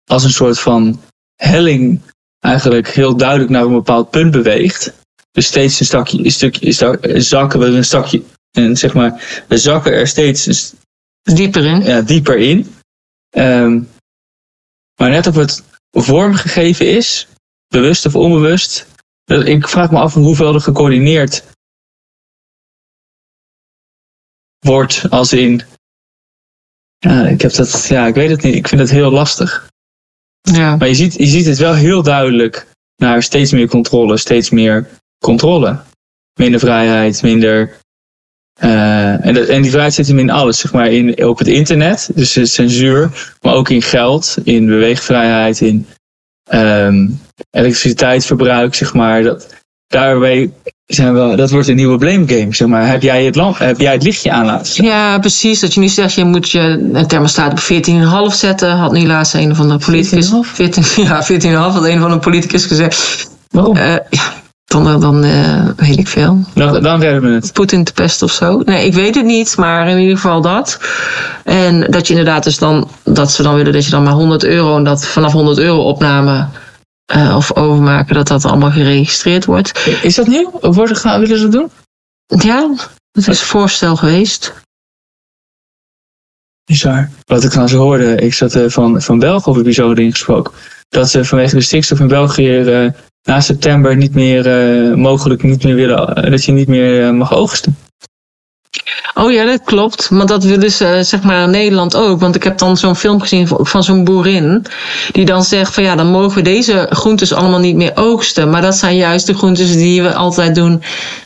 als een soort van helling eigenlijk heel duidelijk naar een bepaald punt beweegt. Dus steeds een stukje, een stukje zakken we een stukje. En zeg maar, we zakken er steeds
Dieper in.
ja, dieper in. Ehm, maar net of het vormgegeven is, bewust of onbewust. Ik vraag me af hoeveel er gecoördineerd wordt als in. Ja, ik heb dat. Ja, ik weet het niet. Ik vind het heel lastig.
Ja.
Maar je ziet, je ziet het wel heel duidelijk naar steeds meer controle, steeds meer controle. Minder vrijheid, minder. Eh, en, en die vrijheid zit hem in alles, zeg maar, in, op het internet, dus censuur, maar ook in geld, in beweegvrijheid, in ehm, elektriciteitsverbruik, zeg maar. Dat, daarbij zijn we, dat wordt een nieuwe blame game, zeg maar. Heb jij het, lamp, heb jij het lichtje aan laten staan?
ja, precies. Dat je nu zegt, je moet je een thermostaat op 14,5 zetten. Had nu laatst een van de politicus. 14, ja, 14,5 had een van de politicus gezegd.
Waarom?
Eh, ja, dan, dan eh, weet ik veel.
Dan, dan redden we het.
Poetin te pesten of zo. Nee, ik weet het niet, maar in ieder geval dat. En dat je inderdaad dus dan, dat ze dan willen dat je dan maar 100 euro en dat vanaf 100 euro opname eh, of overmaken, dat dat allemaal geregistreerd wordt.
Is dat nieuw? Worden, gaan, willen ze dat doen?
Ja, Dat is voorstel geweest.
Bizar. Wat ik zo hoorde, ik zat uh, van, van België of episode ingesproken. Dat ze vanwege de stikstof in België na september niet meer uh, mogelijk niet meer willen, dat je niet meer mag oogsten.
Oh ja, dat klopt. Maar dat willen ze zeg maar Nederland ook. Want ik heb dan zo'n film gezien van zo'n boerin. Die dan zegt van ja, dan mogen we deze groentes allemaal niet meer oogsten. Maar dat zijn juist de groentes die we altijd doen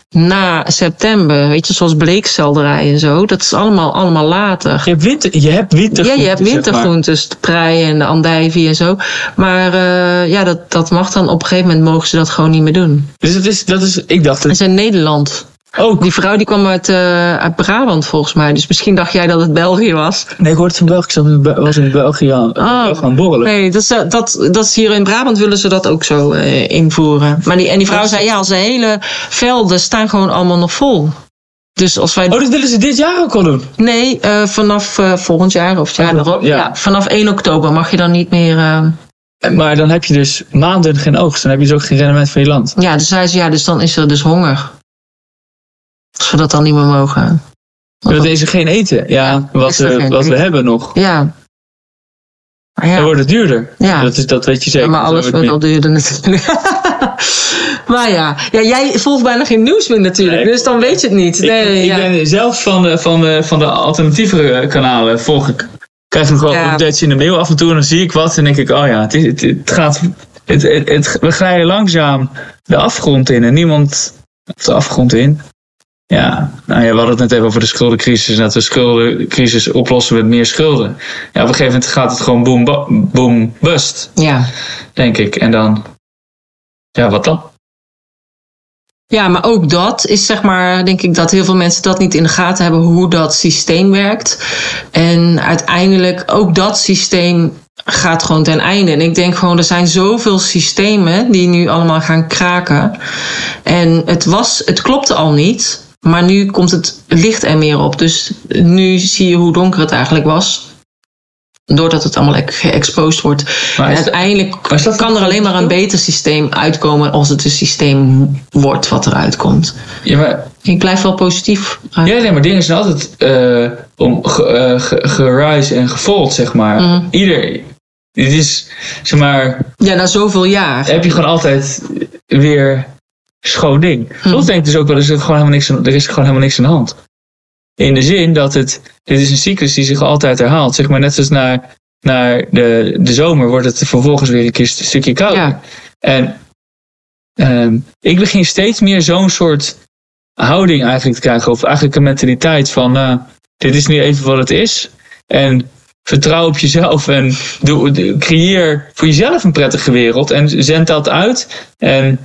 na september. Weet je, zoals bleekselderij en zo. Dat is allemaal, allemaal later.
Je hebt, winter, je hebt wintergroentes.
Ja, je hebt wintergroentes. De prei en de andijvie en zo. Maar uh, ja, dat, dat mag dan op een gegeven moment mogen ze dat gewoon niet meer doen.
Dus dat is, dat is ik dacht...
Dat is in Nederland.
Ook.
Die vrouw die kwam uit, uh, uit Brabant volgens mij. Dus misschien dacht jij dat het België was.
Nee, ik hoorde het van België. Ik was in België aan, oh, gaan borrelen.
Nee, dat is, dat, dat is hier in Brabant willen ze dat ook zo uh, invoeren. Maar die, en die vrouw zei, ja, de hele velden staan gewoon allemaal nog vol. Dus als wij...
Oh, dat willen ze dit jaar ook al doen?
Nee, uh, vanaf volgend jaar of het jaar erop. Ja. ja. vanaf 1 oktober mag je dan niet meer...
Maar dan heb je dus maanden geen oogst. Dan heb je dus ook geen rendement van je land.
Ja, dus zei ze, ja, dus dan is er dus honger. Als we dat dan niet meer mogen.
Dat is er geen eten. Ja, ja wat, we, wat we hebben nog.
Ja.
Maar ja. Dan wordt het duurder. Ja. Dat, is, dat weet je zeker.
Ja, maar alles wordt al duurder natuurlijk. maar ja. ja, jij volgt bijna geen nieuws meer natuurlijk. dus dan weet je het niet. Nee,
ik, ik ben zelf van de, van de, van de alternatieve kanalen volg ik. Krijg nog wel ja. updates in de mail af en toe en dan zie ik wat en denk ik, oh ja, het, het, het gaat. Het, het, het, we glijden langzaam de afgrond in en niemand. Of de afgrond in. Ja, nou ja, we hadden het net even over de schuldencrisis. En dat de schuldencrisis oplossen met meer schulden. Ja, op een gegeven moment gaat het gewoon boom, boom bust.
Ja.
Denk ik. En dan, ja, wat dan?
Ja, maar ook dat is zeg maar, denk ik dat heel veel mensen dat niet in de gaten hebben hoe dat systeem werkt. En uiteindelijk ook dat systeem gaat gewoon ten einde. En ik denk gewoon, er zijn zoveel systemen die nu allemaal gaan kraken. En het was, het klopte al niet. Maar nu komt het licht er meer op. Dus nu zie je hoe donker het eigenlijk was. Doordat het allemaal geëxposed wordt. Maar en uiteindelijk kan er alleen maar een beter systeem uitkomen als het een systeem wordt wat eruit komt.
Ja, maar...
Ik blijf wel positief.
Ja, nee, maar dingen zijn altijd uh, om gerise uh, en gefold, zeg maar. Mm -hmm. Ieder. Dit is, zeg maar.
Ja, na zoveel jaar.
Heb je gewoon altijd weer schoon ding. Hm. Denk ik dus ook wel, er is, gewoon helemaal niks aan, er is gewoon helemaal niks aan de hand. In de zin dat het, dit is een cyclus die zich altijd herhaalt. Zeg maar net zoals naar, naar de, de zomer wordt het vervolgens weer een, keer een stukje kouder. Ja. En um, ik begin steeds meer zo'n soort houding eigenlijk te krijgen. Of eigenlijk een mentaliteit van, uh, dit is nu even wat het is. En vertrouw op jezelf en doe, creëer voor jezelf een prettige wereld. En zend dat uit. En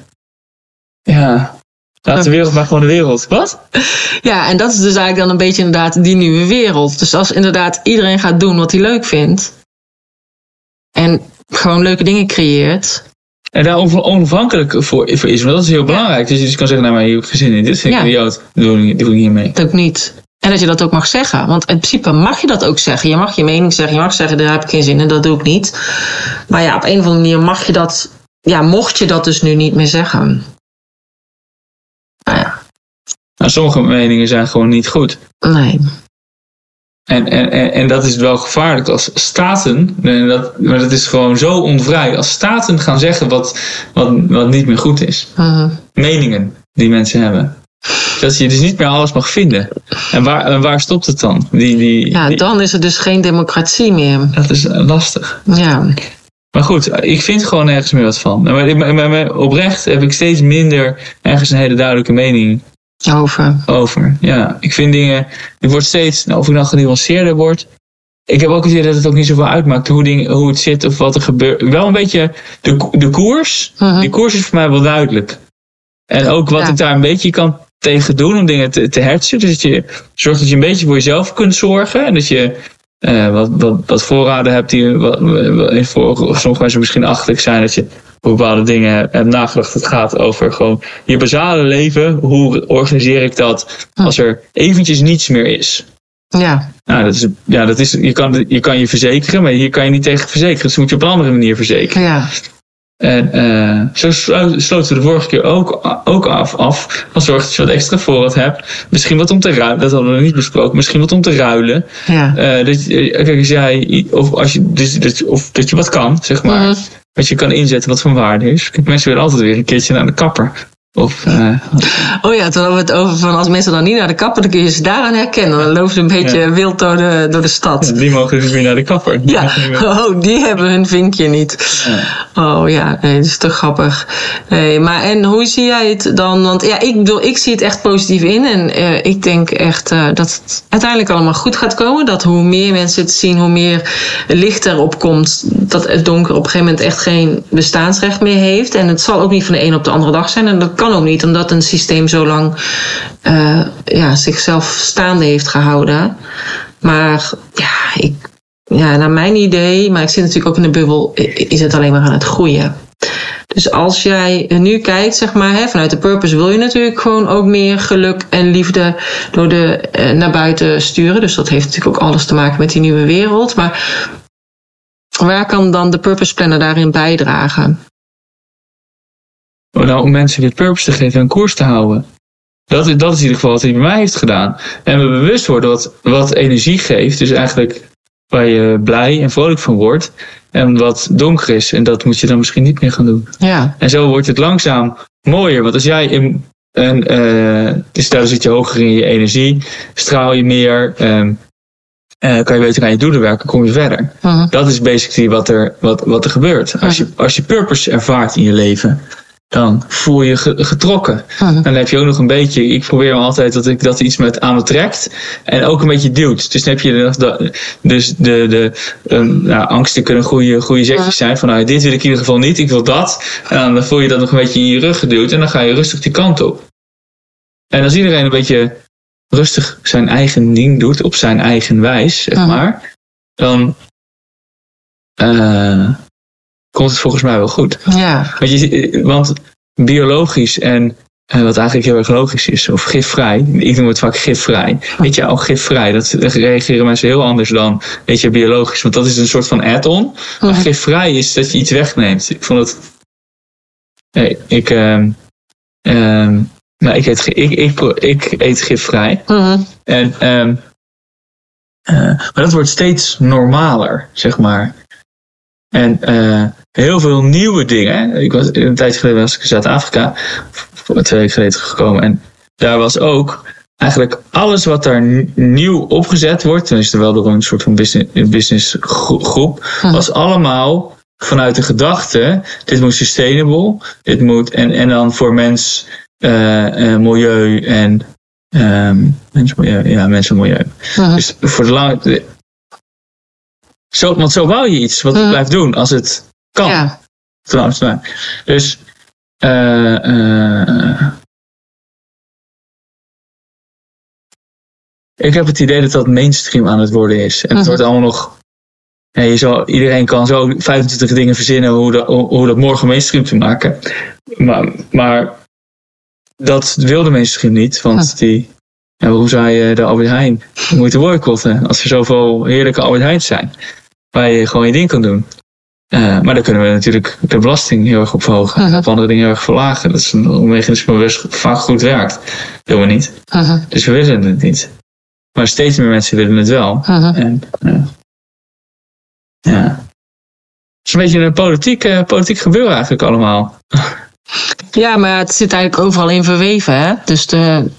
ja, Laat de wereld maar gewoon de wereld. Wat?
Ja, en dat is dus eigenlijk dan een beetje inderdaad die nieuwe wereld. Dus als inderdaad iedereen gaat doen wat hij leuk vindt. En gewoon leuke dingen creëert.
En daar onafhankelijk voor, voor is. Want dat is heel belangrijk. Dus je dus kan zeggen, nou maar ik gezin in. Dit vind ik ja. idioot. Doe ik, doe ik niet mee.
Dat ook niet. En dat je dat ook mag zeggen. Want in principe mag je dat ook zeggen. Je mag je mening zeggen. Je mag zeggen, daar heb ik geen zin in. Dat doe ik niet. Maar ja, op een of andere manier mag je dat... Ja, mocht je dat dus nu niet meer zeggen.
Nou sommige meningen zijn gewoon niet goed.
Nee.
En, en, en, dat is wel gevaarlijk als staten, en dat, maar dat is gewoon zo onvrij, als staten gaan zeggen wat, wat, wat niet meer goed is.
Uh-huh.
Meningen die mensen hebben. Dat je dus niet meer alles mag vinden. En waar, waar stopt het dan? Die, die,
ja, dan is er dus geen democratie meer.
Dat is lastig.
Ja.
Maar goed, ik vind gewoon ergens meer wat van. Maar, maar, oprecht heb ik steeds minder ergens een hele duidelijke mening
over.
Over, ja. Ik vind dingen, het wordt steeds, nou, of ik nou genuanceerder word. Ik heb ook het idee dat het ook niet zoveel uitmaakt hoe, dingen, hoe het zit of wat er gebeurt. Wel een beetje de, de koers. Uh Die koers is voor mij wel duidelijk. En ook wat ik daar een beetje kan tegen doen om dingen te, te hertsen. Dus dat je zorgt dat je een beetje voor jezelf kunt zorgen. En dat je uh, wat, wat, wat voorraden hebt die wat, voor sommige mensen misschien achterlijk zijn. Dat je bepaalde dingen hebt nagedacht. Het gaat over gewoon je basale leven. Hoe organiseer ik dat als er eventjes niets meer is?
Ja.
Nou, dat is, ja, dat is, je, kan, je kan je verzekeren, maar hier kan je niet tegen verzekeren. Dus moet je op een andere manier verzekeren.
Ja.
En uh, zo sloten we de vorige keer ook, ook af, af. Van zorg dat je wat extra voorraad hebt. Misschien wat om te ruilen. Dat hadden we nog niet besproken. Misschien wat om te ruilen. Ja. Uh, dat, kijk, als jij, of, als je, dus, dat, of dat je wat kan, zeg maar. Mm Wat je kan inzetten wat van waarde is. Mensen willen altijd weer een keertje naar de kapper. Of, uh,
oh ja, toen hadden we het over van als mensen dan niet naar de kapper, dan kun je ze daaraan herkennen. Dan lopen ze een beetje wild door de, door de stad.
die mogen dus weer naar de kapper.
Ja, oh, die hebben hun vinkje niet. Oh ja, nee, dat is toch grappig. Nee, maar en hoe zie jij het dan? Want ja, ik bedoel, ik zie het echt positief in. En uh, ik denk echt uh, dat het uiteindelijk allemaal goed gaat komen. Dat hoe meer mensen het zien, hoe meer licht erop komt. Dat het donker op een gegeven moment echt geen bestaansrecht meer heeft. En het zal ook niet van de een op de andere dag zijn. En dat kan ook niet, omdat een systeem zo lang uh, ja, zichzelf staande heeft gehouden. Maar ja, ik, ja, naar mijn idee, maar ik zit natuurlijk ook in de bubbel, is het alleen maar aan het groeien. Dus als jij nu kijkt, zeg maar, hè, vanuit de purpose wil je natuurlijk gewoon ook meer geluk en liefde door de, eh, naar buiten sturen. Dus dat heeft natuurlijk ook alles te maken met die nieuwe wereld. Maar waar kan dan de purpose planner daarin bijdragen?
Nou, om mensen weer purpose te geven en koers te houden. Dat, is, dat is in ieder geval wat hij bij mij heeft gedaan. En we bewust worden wat, wat energie geeft. Dus eigenlijk waar je blij en vrolijk van wordt. En wat donker is. En dat moet je dan misschien niet meer gaan doen.
Ja.
En zo wordt het langzaam mooier. Want als jij in, en, uh, dus daar zit je hoger in je energie. Straal je meer. Um, uh, kan je beter aan je doelen werken, kom je verder. Uh-huh. Dat is basically wat er, wat, wat er gebeurt. Als je, als je purpose ervaart in je leven, dan voel je getrokken. Mhm. Dan heb je ook nog een beetje, ik probeer altijd dat ik dat iets met aan me trekt en ook een beetje duwt. Dus dan heb je de, dus de, de um, nou, angsten kunnen goede, goede zetjes zijn van nou, dit wil ik in ieder geval niet, ik wil dat. En dan voel je dat nog een beetje in je rug geduwd en dan ga je rustig die kant op. En als iedereen een beetje rustig zijn eigen ding doet op zijn eigen wijs, zeg mhm. maar, dan. Uh, komt het volgens mij wel goed.
Ja.
Want, je, want biologisch en uh, wat eigenlijk heel erg logisch is, of gifvrij. Ik noem het vaak gifvrij. Weet je, al gifvrij, dat reageren mensen heel anders dan, weet je, biologisch. Want dat is een soort van add-on. Maar mhm. gifvrij is dat je iets wegneemt. Ik vond het. Nee, ik. Um, um, nou, ik eet, ik, ik, ik eet gifvrij.
Mhm.
En, um, uh, maar dat wordt steeds normaler, zeg maar. En uh, heel veel nieuwe dingen. Ik was, een tijd geleden was ik in Zuid-Afrika, twee weken geleden gekomen. En daar was ook eigenlijk alles wat daar nieuw opgezet wordt, tenminste wel door een soort van business, business groep, hm. was allemaal vanuit de gedachte: dit moet sustainable, dit moet en, en dan voor mens, uh, uh, milieu en um, mens, milieu, ja, mensen, milieu. Hm. Dus voor de lange, zo, want zo wou je iets wat hm. blijft doen als het kan. Ja. Dus. Uh, uh, ik heb het idee dat dat mainstream aan het worden is. En het mhm. wordt allemaal nog. Ja, je zal, iedereen kan zo 25 dingen verzinnen hoe dat, hoe dat morgen mainstream te maken. Maar, maar dat wil de mainstream niet. Want die. Ja, hoe zou je de Albert Heijn moeten boycotten als er zoveel heerlijke Albert Heijn zijn? Waar je gewoon je ding kan doen. Uh, maar dan kunnen we natuurlijk de belasting heel erg opverhogen. Uh-huh. Of andere dingen heel erg verlagen. Dat is een mechanisme wat vaak goed werkt. Dat doen we niet. Uh-huh. Dus we willen het niet. Maar steeds meer mensen willen het wel. En, uh, ja. Het is een beetje een politiek, uh, politiek gebeuren eigenlijk allemaal.
Ja, maar het zit eigenlijk overal in verweven. Hè? Dus de,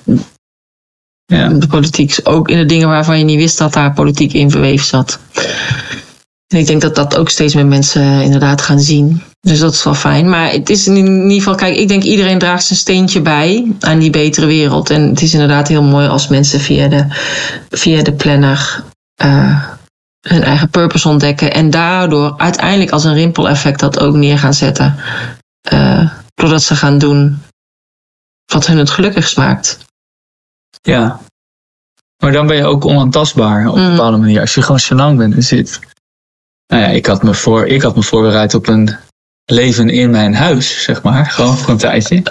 ja. de politiek, ook in de dingen waarvan je niet wist dat daar politiek in verweven zat. En ik denk dat dat ook steeds meer mensen eh, inderdaad gaan zien. Dus dat is wel fijn. Maar het is in ieder geval, kijk, ik denk iedereen draagt zijn steentje bij aan die betere wereld. En het is inderdaad heel mooi als mensen via de, via de planner uh, hun eigen purpose ontdekken. En daardoor uiteindelijk als een rimpeleffect dat ook neer gaan zetten. Uh, doordat ze gaan doen wat hun het gelukkigst maakt.
Ja. Maar dan ben je ook onaantastbaar op een mm. bepaalde manier. Als je gewoon lang bent en zit nou ja, ik had me, voor, ik had me voorbereid op een leven in mijn huis, zeg maar. Gewoon voor een tijdje.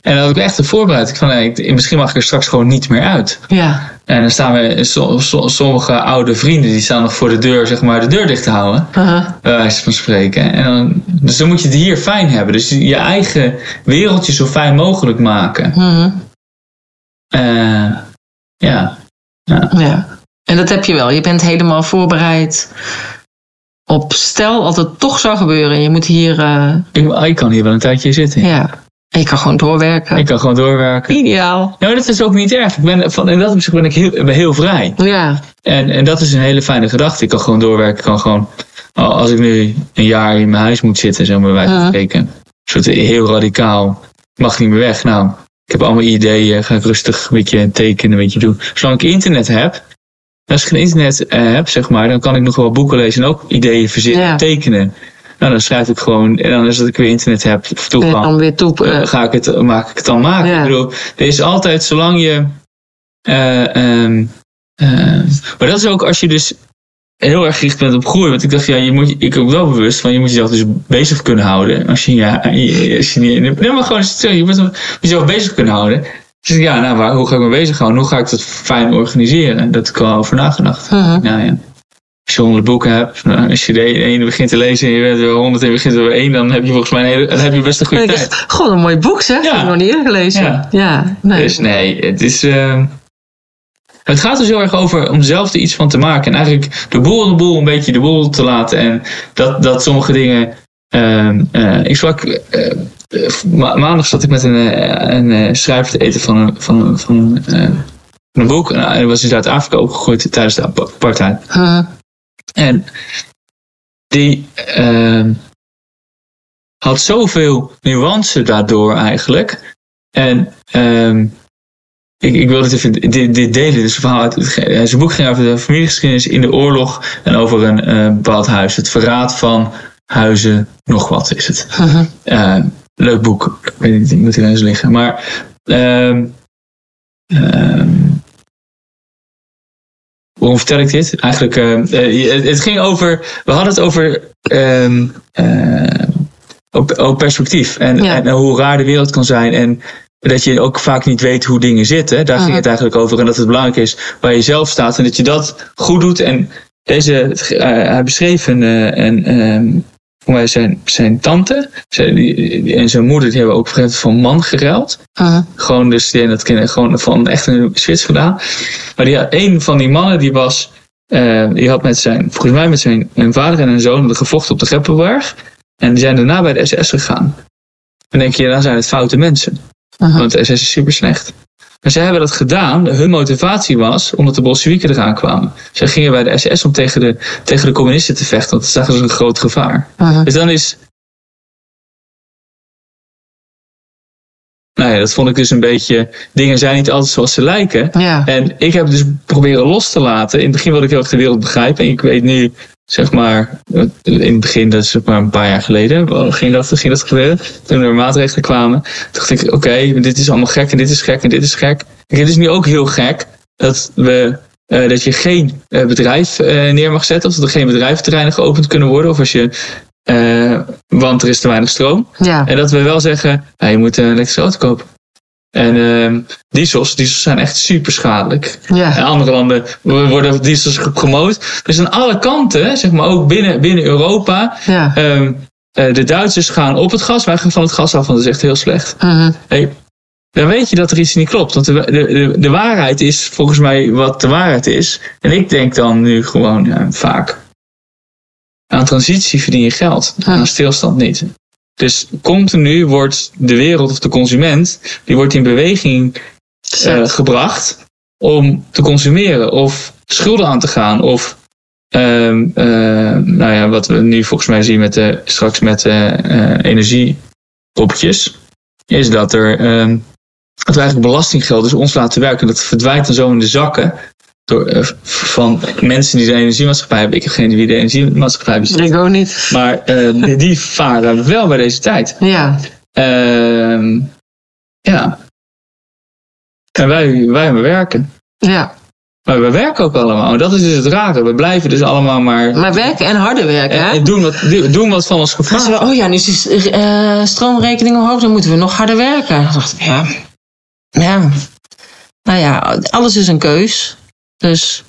En dan had ik echt voorbereid. Ik van, nee, misschien mag ik er straks gewoon niet meer uit.
Ja.
En dan staan we, so- so- sommige oude vrienden, die staan nog voor de deur, zeg maar, de deur dicht te houden.
Uh-huh.
Bij wijze van spreken. En dan, dus dan moet je het hier fijn hebben. Dus je eigen wereldje zo fijn mogelijk maken.
Mhm.
Eh, ja.
Ja. En dat heb je wel. Je bent helemaal voorbereid op stel als het toch zou gebeuren. Je moet hier, eh,
Ik, ik kan hier wel een tijdje zitten.
ja. En je kan gewoon doorwerken.
Ik kan gewoon doorwerken.
Ideaal.
Maar dat is ook niet erg. Ik ben, van, in dat opzicht ben ik heel, ben heel vrij.
Ja.
En, en dat is een hele fijne gedachte. Ik kan gewoon doorwerken. Ik kan gewoon, als ik nu een jaar in mijn huis moet zitten, zeg maar bij wijze van spreken. Een soort heel radicaal. Ik mag niet meer weg. Nou, ik heb allemaal ideeën. Ga ik rustig een beetje tekenen, een beetje doen. Zolang ik internet heb. Als ik geen internet eh, heb, zeg maar, dan kan ik nog wel boeken lezen en ook ideeën verzinnen,
Ja.
tekenen. Nou, dan schrijf ik gewoon, en dan als ik weer internet heb, of
En
toegang,
dan weer toe. eh,
eh, ga ik het, maak ik het dan maken.
Ja.
Ik bedoel, er is altijd, zolang je. eh, ehm, eh, maar dat is ook als je dus heel erg gericht bent op groei. Want ik dacht, ja, je moet, ik ook wel bewust van, je moet jezelf dus bezig kunnen houden. Als je, ja, als je niet. Nee, maar gewoon, je moet jezelf bezig kunnen houden. Dus ja, nou, waar, hoe ga ik me bezighouden? Hoe ga ik dat fijn organiseren? Dat heb ik al over nagedacht.
mhm.
Ja, ja. Als je honderd boeken hebt, nou, als je de ene begint te lezen en je bent er honderd en je begint er weer één, dan heb je volgens mij een dan heb je best een goede tijd.
Gewoon een mooi boek zeg.
Ja.
Heb ik nog niet eerder gelezen.
Ja.
Ja. nee.
Dus nee, het is. eh, het gaat dus heel erg over om zelf er iets van te maken. En eigenlijk de boel de boel een beetje de boel te laten. En dat, dat sommige dingen. ehm, eh, ik sprak. Eh, ma- maandag zat ik met een, eh, een eh, schrijver te eten van een, van een, van een, een boek. En hij was in Zuid-Afrika opgegroeid tijdens de ap- apartheid. En die had zoveel nuance daardoor eigenlijk. En ehm, ik, ik wil dit even dit, dit delen. Dus verhaal uit, zijn boek ging over de familiegeschiedenis in de oorlog en over een eh, bepaald huis. Het verraad van huizen, nog wat is het. Eh, leuk boek. Ik weet niet, ik moet hier eens liggen. Maar. ehm, ehm, Waarom vertel ik dit? Eigenlijk, eh, het, ging over. We hadden het over. ehm, op, op perspectief. En,
Ja.
en hoe raar de wereld kan zijn. En dat je ook vaak niet weet hoe dingen zitten. Daar ging het eigenlijk over. En dat het belangrijk is waar je zelf staat. En dat je dat goed doet. En deze. hij beschreef een. een zijn, zijn tante zijn, die- en zijn moeder die hebben ook op een van man geruild.
Mhm.
Gewoon dus die dat kennen gewoon van echt een switch gedaan. Maar die had, een van die mannen die was, eh, die had met zijn, volgens mij met zijn een vader en een zoon gevochten op de Greppenberg. En die zijn daarna bij de SS gegaan. Dan denk je, dan zijn het foute mensen. Want de SS is super slecht. Maar zij hebben dat gedaan. Hun motivatie was omdat de Bolsjewieken eraan kwamen. Zij gingen bij de SS om tegen de, tegen de communisten te vechten. Want dat zagen ze een groot gevaar. Dus dan is. Nou ja, dat vond ik dus een beetje. Dingen zijn niet altijd zoals ze lijken.
Ja.
En ik heb dus proberen los te laten. In het begin wilde ik heel erg de wereld begrijpen. En ik weet nu, zeg maar, in het begin, dat is zeg maar een paar jaar geleden, ging dat, ging dat gebeuren. Toen er maatregelen kwamen, dacht ik, oké, dit is allemaal gek en dit is gek en dit is gek. Kijk, het is nu ook heel gek dat we. eh, dat je geen eh, bedrijf eh, neer mag zetten, of dat er geen bedrijventerreinen geopend kunnen worden, of als je. want er is te weinig stroom.
Ja.
En dat we wel zeggen, je moet een elektrische auto kopen. En ehm diesels, diesels zijn echt super schadelijk. In
Ja.
andere landen worden diesels gepromoot. Dus aan alle kanten, zeg maar ook binnen, binnen Europa.
Ja.
ehm, eh, de Duitsers gaan op het gas, wij gaan van het gas af, want dat is echt heel slecht.
Mhm.
Hey, dan weet je dat er iets niet klopt. Want de, de, de, waarheid is volgens mij wat de waarheid is. En ik denk dan nu gewoon ja, vaak. Aan transitie verdien je geld, aan stilstand niet. Dus continu wordt de wereld of de consument, die wordt in beweging eh, gebracht om te consumeren of schulden aan te gaan of ehm, eh, nou ja, wat we nu volgens mij zien met de, straks met de eh, energiepopjes, is dat er ehm, dat we eigenlijk belastinggeld dus ons laten werken. Dat verdwijnt dan zo in de zakken door, eh, van mensen die de energiemaatschappij hebben. Ik heb geen idee wie de energiemaatschappij bezit.
Ik ook niet.
Maar eh, die- die varen wel bij deze tijd.
Ja.
Ehm, ja. En wij, wij werken.
Ja.
Maar we werken ook allemaal. Dat is dus het rare. We blijven dus allemaal maar...
Maar werken en harder werken, hè?
En, en doen, wat, doen wat van ons gevraagd
wordt. Oh ja, nu is de uh, stroomrekening omhoog, dan moeten we nog harder werken. Dan dacht ik, ja... Ja. Nou ja, alles is een keus. Dus...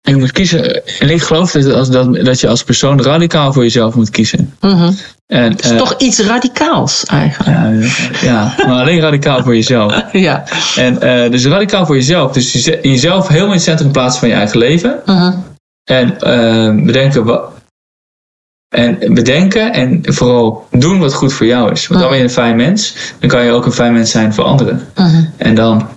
Je moet kiezen. En ik geloof dat, als, dat, dat je als persoon radicaal voor jezelf moet kiezen.
Mm en, het is uh, toch iets radicaals eigenlijk.
Ja, ja, maar alleen radicaal voor jezelf.
Ja.
En uh, dus radicaal voor jezelf. Dus jezelf helemaal in het centrum plaatsen van je eigen leven.
Uh-huh.
En uh, bedenken en bedenken en vooral doen wat goed voor jou is. Want dan ben je een fijn mens. Dan kan je ook een fijn mens zijn voor anderen.
Uh-huh.
En dan,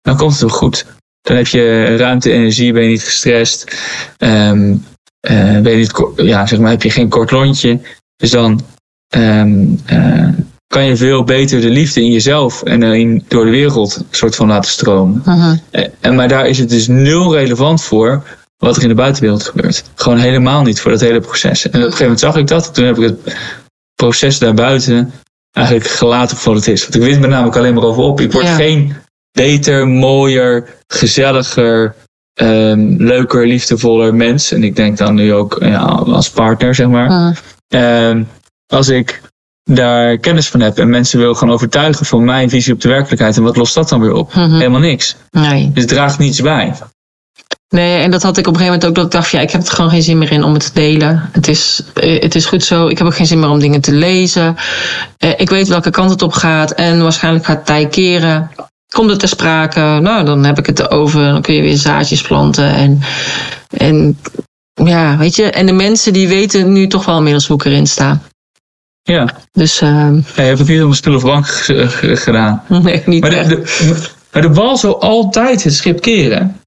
dan komt het wel goed. Dan heb je ruimte, energie, ben je niet gestrest. Um, ben je niet, ja, zeg maar, heb je geen kort lontje. Dus dan um, uh, kan je veel beter de liefde in jezelf en in, door de wereld soort van laten stromen.
Uh-huh.
En, maar daar is het dus nul relevant voor wat er in de buitenwereld gebeurt. Gewoon helemaal niet voor dat hele proces. En op een gegeven moment zag ik dat. Toen heb ik het proces daarbuiten eigenlijk gelaten voor wat het is. Want ik wist me namelijk alleen maar over op. Ik word
Ja.
geen beter, mooier, gezelliger, um, leuker, liefdevoller mens. En ik denk dan nu ook ja, als partner, zeg maar.
Uh-huh.
Ehm, als ik daar kennis van heb en mensen wil gaan overtuigen van mijn visie op de werkelijkheid. En wat lost dat dan weer op?
Mhm.
Helemaal niks.
Nee.
Dus het draagt niets bij.
Nee, en dat had ik op een gegeven moment ook. Dat ik dacht, ja, ik heb er gewoon geen zin meer in om het te delen. Het is, eh, het is goed zo. Ik heb ook geen zin meer om dingen te lezen. Eh, ik weet welke kant het op gaat. En waarschijnlijk gaat het tij keren. Komt het ter sprake? Nou, dan heb ik het erover. Dan kun je weer zaadjes planten. En, en ja, weet je. En de mensen die weten nu toch wel inmiddels hoe ik erin sta.
Ja.
Dus uh,
Ja, je hebt het niet een stoel of bank gedaan.
nee, niet
Maar de,
echt.
de, maar de bal zal altijd het schip keren.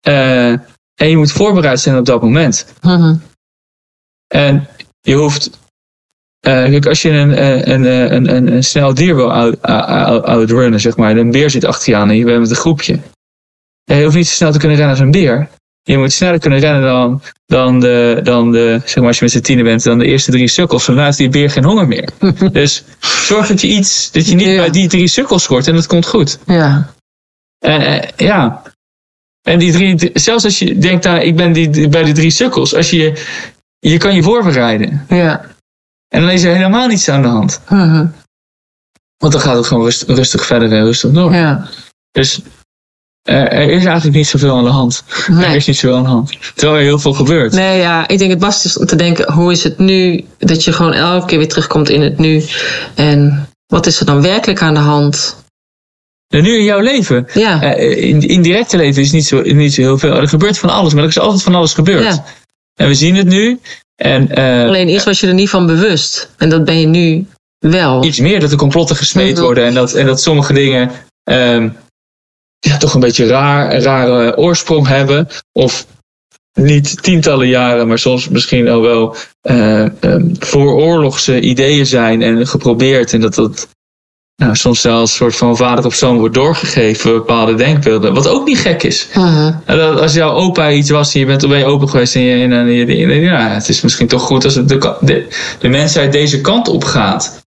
Eh, en je moet voorbereid zijn op dat moment.
Mhm.
En je hoeft. Eh, kijk, als je een, eh, een, een, een, een, snel dier wil out- out- outrunnen, zeg maar, en een beer zit achter je aan en je bent met een groepje. Je hoeft niet zo snel te kunnen rennen als een beer. Je moet sneller kunnen rennen dan, dan, de, dan de, zeg maar, als je met z'n tienen bent, dan de eerste drie sukkels. Dan heeft die beer geen honger meer. dus zorg dat je iets, dat je niet
Ja.
bij die drie sukkels hoort en dat komt goed.
Ja.
Eh, eh, ja. En die drie, zelfs als je denkt, nou, ik ben die, bij die drie sukkels, als je, je kan je voorbereiden.
Ja.
En dan is er helemaal niets aan de hand.
Mhm.
Want dan gaat het gewoon rust- rustig verder en rustig door.
Ja.
Dus eh, er is eigenlijk niet zoveel aan de hand. Er is niet zoveel aan de hand. Terwijl er heel veel gebeurt.
Nee, ja, ik denk het best is om te denken, hoe is het nu? Dat je gewoon elke keer weer terugkomt in het nu. En wat is er dan werkelijk aan de hand?
En nu in jouw leven,
Ja,
eh, in, in directe leven is niet zo, niet zo heel veel. Er gebeurt van alles, maar er is altijd van alles gebeurd.
ja.
En we zien het nu. En eh,
alleen eerst was je er niet van bewust. En dat ben je nu wel.
iets meer dat er complotten gesmeed worden en dat, en dat sommige dingen ehm, ja, toch een beetje raar, rare oorsprong hebben. Of niet tientallen jaren, maar soms misschien al wel eh ehm, vooroorlogse ideeën zijn en geprobeerd. En dat dat nou, soms zelfs een soort van vader op zoon wordt doorgegeven, bepaalde denkbeelden. Wat ook niet gek is.
Mhm.
En dat Als jouw opa iets was en je bent erbij open geweest en je, en, en je, en je- ja, het is misschien toch goed als het de, de, de mensheid deze kant op gaat.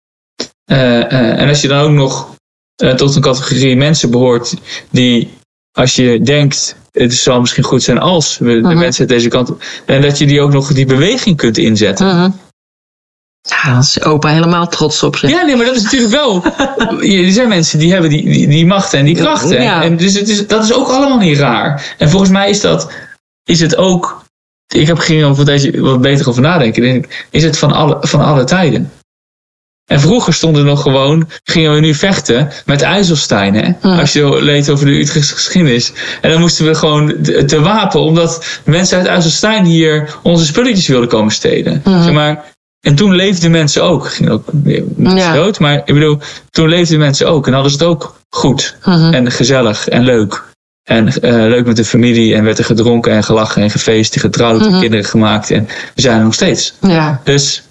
Eh, eh, en als je dan ook nog eh, tot een categorie mensen behoort die, als je denkt, het zal misschien goed zijn als we de
Mhm.
mensheid deze kant op, en dat je die ook nog die beweging kunt inzetten.
Mhm. Ja, dan is opa helemaal trots op je.
Ja, nee, maar dat is natuurlijk wel. Er zijn mensen die hebben die, die, die macht en die krachten.
Ja.
En dus het is, dat is ook allemaal niet raar. En volgens mij is dat is het ook. Ik heb ging over deze wat beter over nadenken. Denk ik, is het van alle, van alle tijden? En vroeger stonden nog gewoon, gingen we nu vechten met IJsselstein. Hè? Als je leest over de Utrechtse geschiedenis. En dan moesten we gewoon te wapen, omdat mensen uit IJsselstein hier onze spulletjes wilden komen stelen. Zeg maar, en toen leefden mensen ook. Ging ook
Ja.
groot, maar ik bedoel, toen leefden mensen ook en hadden ze het ook goed
Mhm.
en gezellig en leuk. En eh, leuk met de familie en werd er gedronken en gelachen en gefeest en getrouwd en
Mhm.
kinderen gemaakt. En we zijn er nog steeds.
Ja.
Dus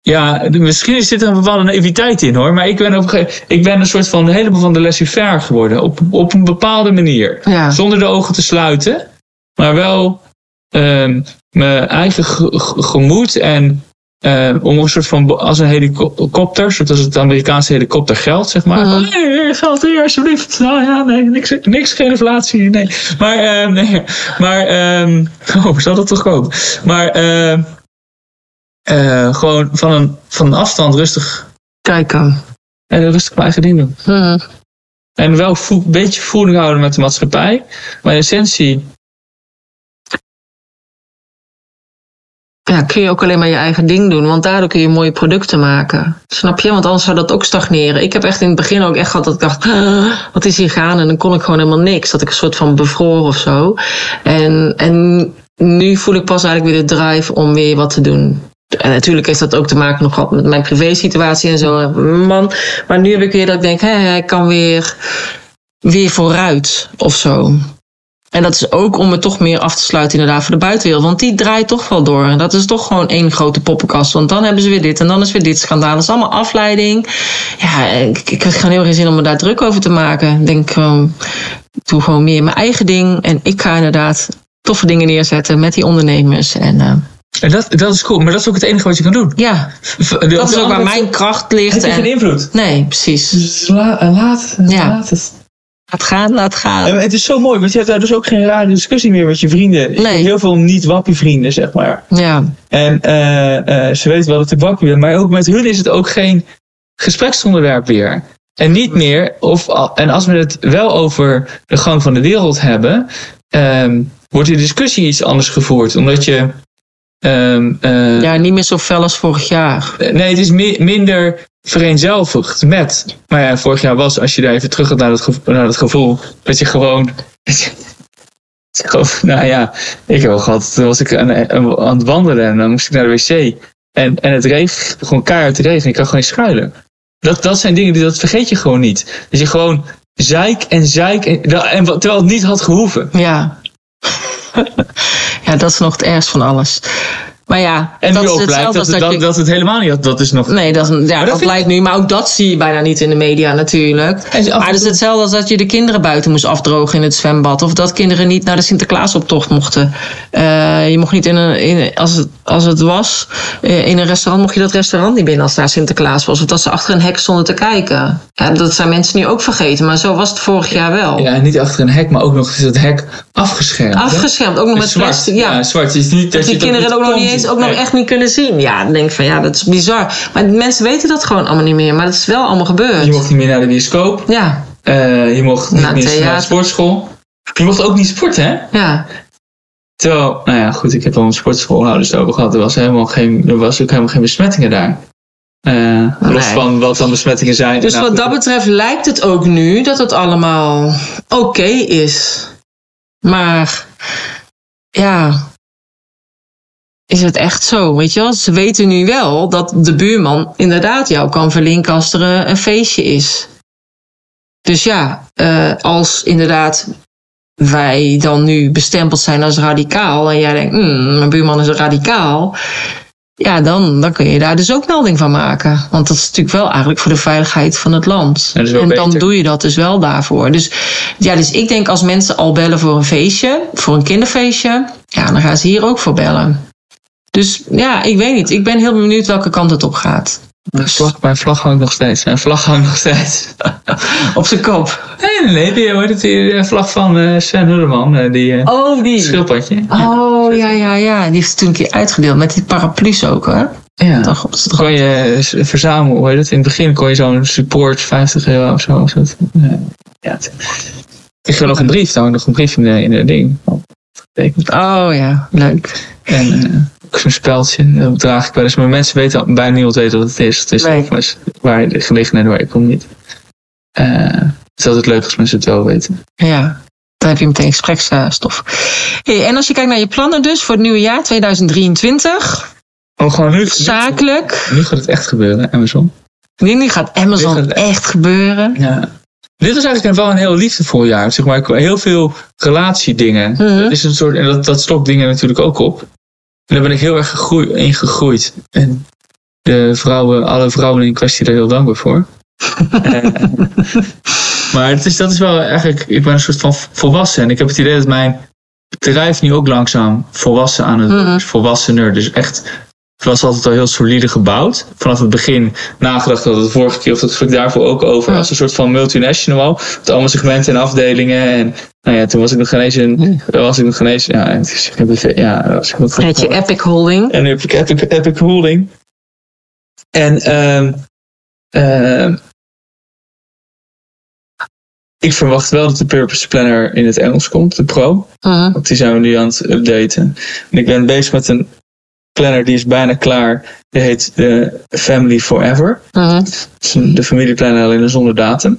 ja, misschien zit er een bepaalde naïviteit in hoor. Maar ik ben, op ik ben een soort van helemaal van de laissez-faire geworden. Op, op een bepaalde manier.
Ja.
Zonder de ogen te sluiten. Maar wel mijn eigen ge- ge- gemoed en eh, om een soort van als een helikopter, zoals het Amerikaanse helikopter geld, zeg maar.
Mhm.
Nee, geld hier alsjeblieft. Nou ja, nee, niks, niks geen inflatie. Nee. Maar, eh, nee, maar, ehm, oh, zal dat toch komen? Maar, ehm, eh, gewoon van een, van een afstand rustig,
Kijken.
en rustig mijn eigen ding doen.
Mhm.
En wel een beetje voeling houden met de maatschappij. Maar in essentie,
Ja, kun je ook alleen maar je eigen ding doen, want daardoor kun je mooie producten maken. Snap je? Want anders zou dat ook stagneren. Ik heb echt in het begin ook echt gehad dat ik dacht, "Ah, wat is hier gaan? En dan kon ik gewoon helemaal niks. Dat ik een soort van bevroor of zo. En, en nu voel ik pas eigenlijk weer de drive om weer wat te doen. En natuurlijk heeft dat ook te maken nog met mijn privésituatie en zo. Man. Maar nu heb ik weer dat ik denk, hé, ik kan weer, weer vooruit of zo. En dat is ook om het toch meer af te sluiten inderdaad voor de buitenwereld. Want die draait toch wel door. En dat is toch gewoon één grote poppenkast. Want dan hebben ze weer dit en dan is weer dit schandaal. Dat is allemaal afleiding. Ja, ik, ik heb gewoon heel geen zin om me daar druk over te maken. Ik denk, um, ik doe gewoon meer mijn eigen ding. En ik ga inderdaad toffe dingen neerzetten met die ondernemers. En uh,
en dat, dat is cool, maar dat is ook het enige wat je kan doen.
ja, dat is ook waar mijn kracht ligt.
Heb je geen
En,
invloed?
nee, precies.
Dus la- laat,
Ja.
laat het.
Laat gaan, laat gaan.
En het is zo mooi, want je hebt daar dus ook geen rare discussie meer met je vrienden. Ik heb
Nee.
Heel veel niet-wappie vrienden, zeg maar.
Ja,
En eh, eh, ze weten wel dat ik wappie ben, maar ook met hun is het ook geen gespreksonderwerp weer. En niet meer, of, en als we het wel over de gang van de wereld hebben, ehm, wordt de discussie iets anders gevoerd. Omdat je. ehm, eh,
ja, niet meer zo fel als vorig jaar.
Nee, het is mi- minder vereenzelvigd met. Maar ja, vorig jaar was, als je daar even terug gaat naar dat, gevo- naar dat gevoel, dat je gewoon. nou ja, ik heb wel gehad, toen was ik aan, aan het wandelen en dan moest ik naar de wc. En, en het regen, gewoon keihard te regen, ik kan gewoon schuilen. Dat, dat zijn dingen die dat vergeet je gewoon niet. Dat je gewoon zeik en zeik, en, en, terwijl het niet had gehoeven.
Ja. ja, dat is nog het ergst van alles. Maar ja,
En
dat
nu
is
ook blijkt dat,
dat
dat,
je...
dat het helemaal niet had. Dat is nog.
Nee, dat, ja,
dat
dat,
vind-
lijkt nu. Maar ook dat zie je bijna niet in de media natuurlijk.
En
Maar het is hetzelfde als dat je de kinderen buiten moest afdrogen in het zwembad. Of dat kinderen niet naar de Sinterklaasoptocht mochten. Eh, je mocht niet in een... In, als, het, als het was eh, in een restaurant, mocht je dat restaurant niet binnen als daar Sinterklaas was. Of dat ze achter een hek stonden te kijken. Ja, dat zijn mensen nu ook vergeten. Maar zo was het vorig jaar wel.
Ja, niet achter een hek, maar ook nog is het hek afgeschermd. hè?
Afgeschermd, ook nog met
zwart.
plastic. Ja.
zwart. Is niet dat,
Dat die kinderen het ook nog niet eens ook nog echt niet kunnen zien. Ja, dan denk ik van ja, dat is bizar. Maar mensen weten dat gewoon allemaal niet meer. Maar dat is wel allemaal gebeurd.
Je mocht niet meer naar de bioscoop.
Ja,
Eh, je mocht niet
Naar
meer naar de sportschool. Je mocht ook niet sporten, hè?
ja.
Terwijl, nou ja, goed, ik heb al een sportschoolhouders over gehad. Er, was helemaal geen, er was ook helemaal geen besmettingen daar. Eh, Los
Nee.
van wat dan besmettingen zijn.
Dus
Nou,
wat dat betreft lijkt het ook nu dat het allemaal oké is. Maar ja, is het echt zo? Weet je wel, ze weten nu wel dat de buurman inderdaad jou kan verlinken als er eh, een feestje is. Dus ja, eh, als inderdaad wij dan nu bestempeld zijn als radicaal en jij denkt, "Hmm, mijn buurman is radicaal, ja, dan, dan kun je daar dus ook melding van maken. Want dat is natuurlijk wel eigenlijk voor de veiligheid van het land. En dan
beter.
doe je dat dus wel daarvoor. Dus ja, dus ik denk als mensen al bellen voor een feestje, voor een kinderfeestje, ja, dan gaan ze hier ook voor bellen. Dus ja, ik weet niet. Ik ben heel benieuwd welke kant het op gaat.
Mijn vlag, mijn vlag hangt nog steeds. Mijn vlag hangt nog steeds.
Op zijn kop.
nee, nee, nee. Heet het, die vlag van eh Sven eh, die eh,
Oh, die.
schildpadje.
Oh, ja, ja, ja. Die heeft het toen een keer uitgedeeld met die paraplu's ook, hè?
Ja.
Dan op het
kon je verzamelen, het? In het begin kon je zo'n support 50 euro of zo. Of ja, ik kreeg nog een brief, daar hangt nog een brief in de, in de ding.
Oh ja, leuk.
En zo'n speldje, dat draag ik wel eens. Maar mensen weten bijna niemand weet wat het is. Het is
Nee.
waar de gelegenheid waar ik kom niet. Eh, het is altijd leuk als mensen het wel weten.
Ja, dan heb je meteen gespreksstof. Hey, en als je kijkt naar je plannen dus voor het nieuwe jaar 2023,
Oh, gewoon nu,
zakelijk.
nu gaat het echt gebeuren, Amazon.
Nu, nu gaat Amazon
Nu gaat het-
echt gebeuren.
Ja. Dit is eigenlijk wel een heel liefdevol jaar. Zeg maar, heel veel relatiedingen.
Mhm.
Het is een soort, en dat, dat stokt dingen natuurlijk ook op. En daar ben ik heel erg gegroeid, in gegroeid. En de vrouwen, alle vrouwen in kwestie daar heel dankbaar voor. Eh, maar het is, dat is wel eigenlijk, ik ben een soort van volwassen. En ik heb het idee dat mijn bedrijf nu ook langzaam volwassen aan het is. Volwassener. Dus echt het was altijd al heel solide gebouwd. Vanaf het begin nagedacht dat het vorige keer of dat ik daarvoor ook over. Als een soort van multinational. Met allemaal segmenten en afdelingen. En nou ja, toen was ik nog geen eens een. Was ik nog geen eens. Ja, het is, ja, was ik nog
Had je Epic Holding.
En nu heb ik Epic, Epic Holding. En ehm ehm ik verwacht wel dat de Purpose Planner in het Engels komt, de Pro.
Mhm.
Want die zijn we nu aan het updaten. En ik ben bezig met een planner die is bijna klaar. Die heet de Family Forever.
Mhm.
Het is een- de familieplanner alleen zonder datum.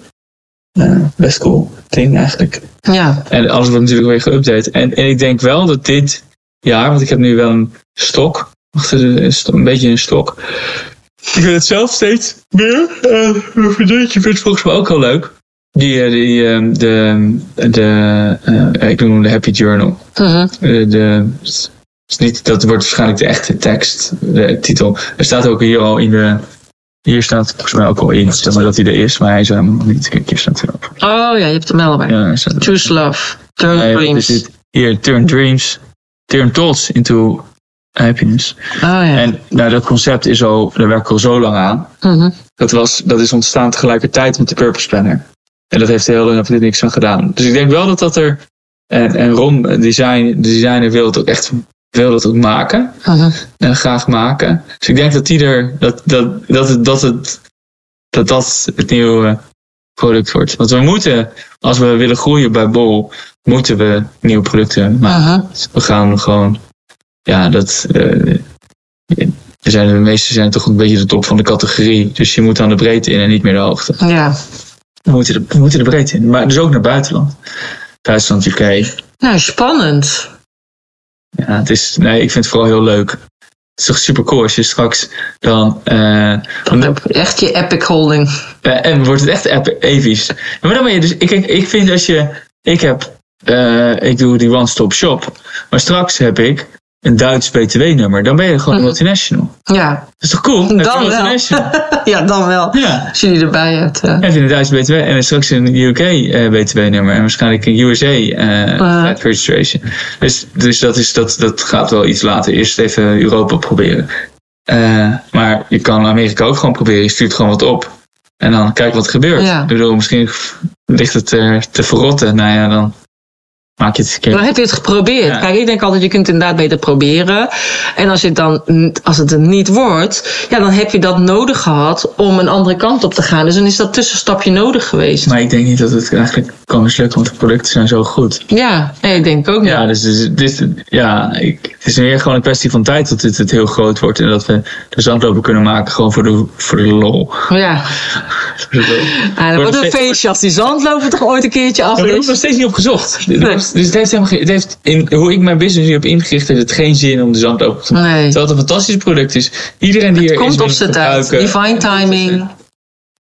Eh, best cool ding eigenlijk.
Ja.
En alles wordt natuurlijk weer geüpdate. En, en ik denk wel dat dit jaar, want ik heb nu wel een stok. Wacht, een, st- een beetje een stok. Ik vind het zelf steeds meer. Uh, mijn vriendinnetje vindt het volgens mij ook heel leuk. Die, eh, die ehm, de, de eh, ik noem hem de Happy Journal.
Mhm.
Eh, de, is niet, dat wordt waarschijnlijk de echte tekst, de titel. Er staat ook hier al in de. Hier staat volgens mij ook al in zeg maar, dat hij er is, maar hij is helemaal nog niet. Kijk, hier staat hij ook.
Oh ja, je hebt hem wel bij.
Ja.
Choose love. Turn
Nee,
dreams.
er zit hier, turn dreams, turn thoughts into happiness.
Oh ja.
En nou, dat concept is al, daar werk ik al zo lang aan.
Mhm.
Dat, was, dat is ontstaan tegelijkertijd met de Purpose Planner. En dat heeft heel lang niks aan gedaan. Dus ik denk wel dat dat er. En, en Ron, eh, design, de designer, wil het ook echt wil dat ook maken. En graag maken. Dus ik denk dat die er. Dat, dat, dat, het, dat, het, dat dat het nieuwe product wordt. Want we moeten, als we willen groeien bij Bol, moeten we nieuwe producten maken.
Mhm.
We gaan gewoon. Ja, dat. eh, we zijn, de meeste zijn toch een beetje de top van de categorie. Dus je moet aan de breedte in en niet meer de hoogte.
Ja.
We moeten de, we moeten de breedte in. Maar dus ook naar buitenland. Duitsland, UK.
Nou, spannend.
Ja, het is, nee, ik vind het vooral heel leuk. Het is toch super cool als je straks dan. eh,
Dan heb je echt je epic holding.
en wordt het echt ep- episch. Maar dan ben je dus. Ik, ik, ik vind als je. Ik heb. eh, ik doe die one-stop shop. Maar straks heb ik een Duits BTW-nummer. Dan ben je gewoon een
Mhm.
multinational.
Ja.
Dat is toch cool?
Dan wel.
multinational.
ja, dan wel.
ja.
Als je die erbij hebt. eh.
Heb je een Duits BTW en straks een UK eh, BTW-nummer en waarschijnlijk een USA eh
Ah.
flat registration. Dus, dus dat, is, dat, dat gaat wel iets later. Eerst even Europa proberen. Eh, maar je kan Amerika ook gewoon proberen. Je stuurt gewoon wat op. En dan kijk wat er gebeurt.
Ja.
Misschien ligt het er te verrotten. Nou ja, dan maak je het keer.
Dan heb je het geprobeerd.
Ja.
Kijk, ik denk altijd, je kunt het inderdaad beter proberen. En als, je het dan, als het er niet wordt, ja, dan heb je dat nodig gehad om een andere kant op te gaan. Dus dan is dat tussenstapje nodig geweest.
Maar ik denk niet dat het eigenlijk kan mislukken, want de producten zijn zo goed.
Ja, nee, ik denk ook niet.
Ja, dus, ja ik, het is meer gewoon een kwestie van tijd dat dit het heel groot wordt. En dat we de zandlopen kunnen maken gewoon voor de, voor de lol.
Ja.
Voor de lol.
Ah, dan wordt een feestje als die zandloper toch ooit een keertje af
Maar daar heb ik
is.
nog steeds niet op gezocht.
Nee.
Dus het heeft helemaal geen, het heeft in, hoe ik mijn business nu heb ingericht, heeft het geen zin om de zandloper te maken.
Nee.
Terwijl het een fantastisch product is. Iedereen die
Het
er is,
komt op zijn tijd. Divine timing.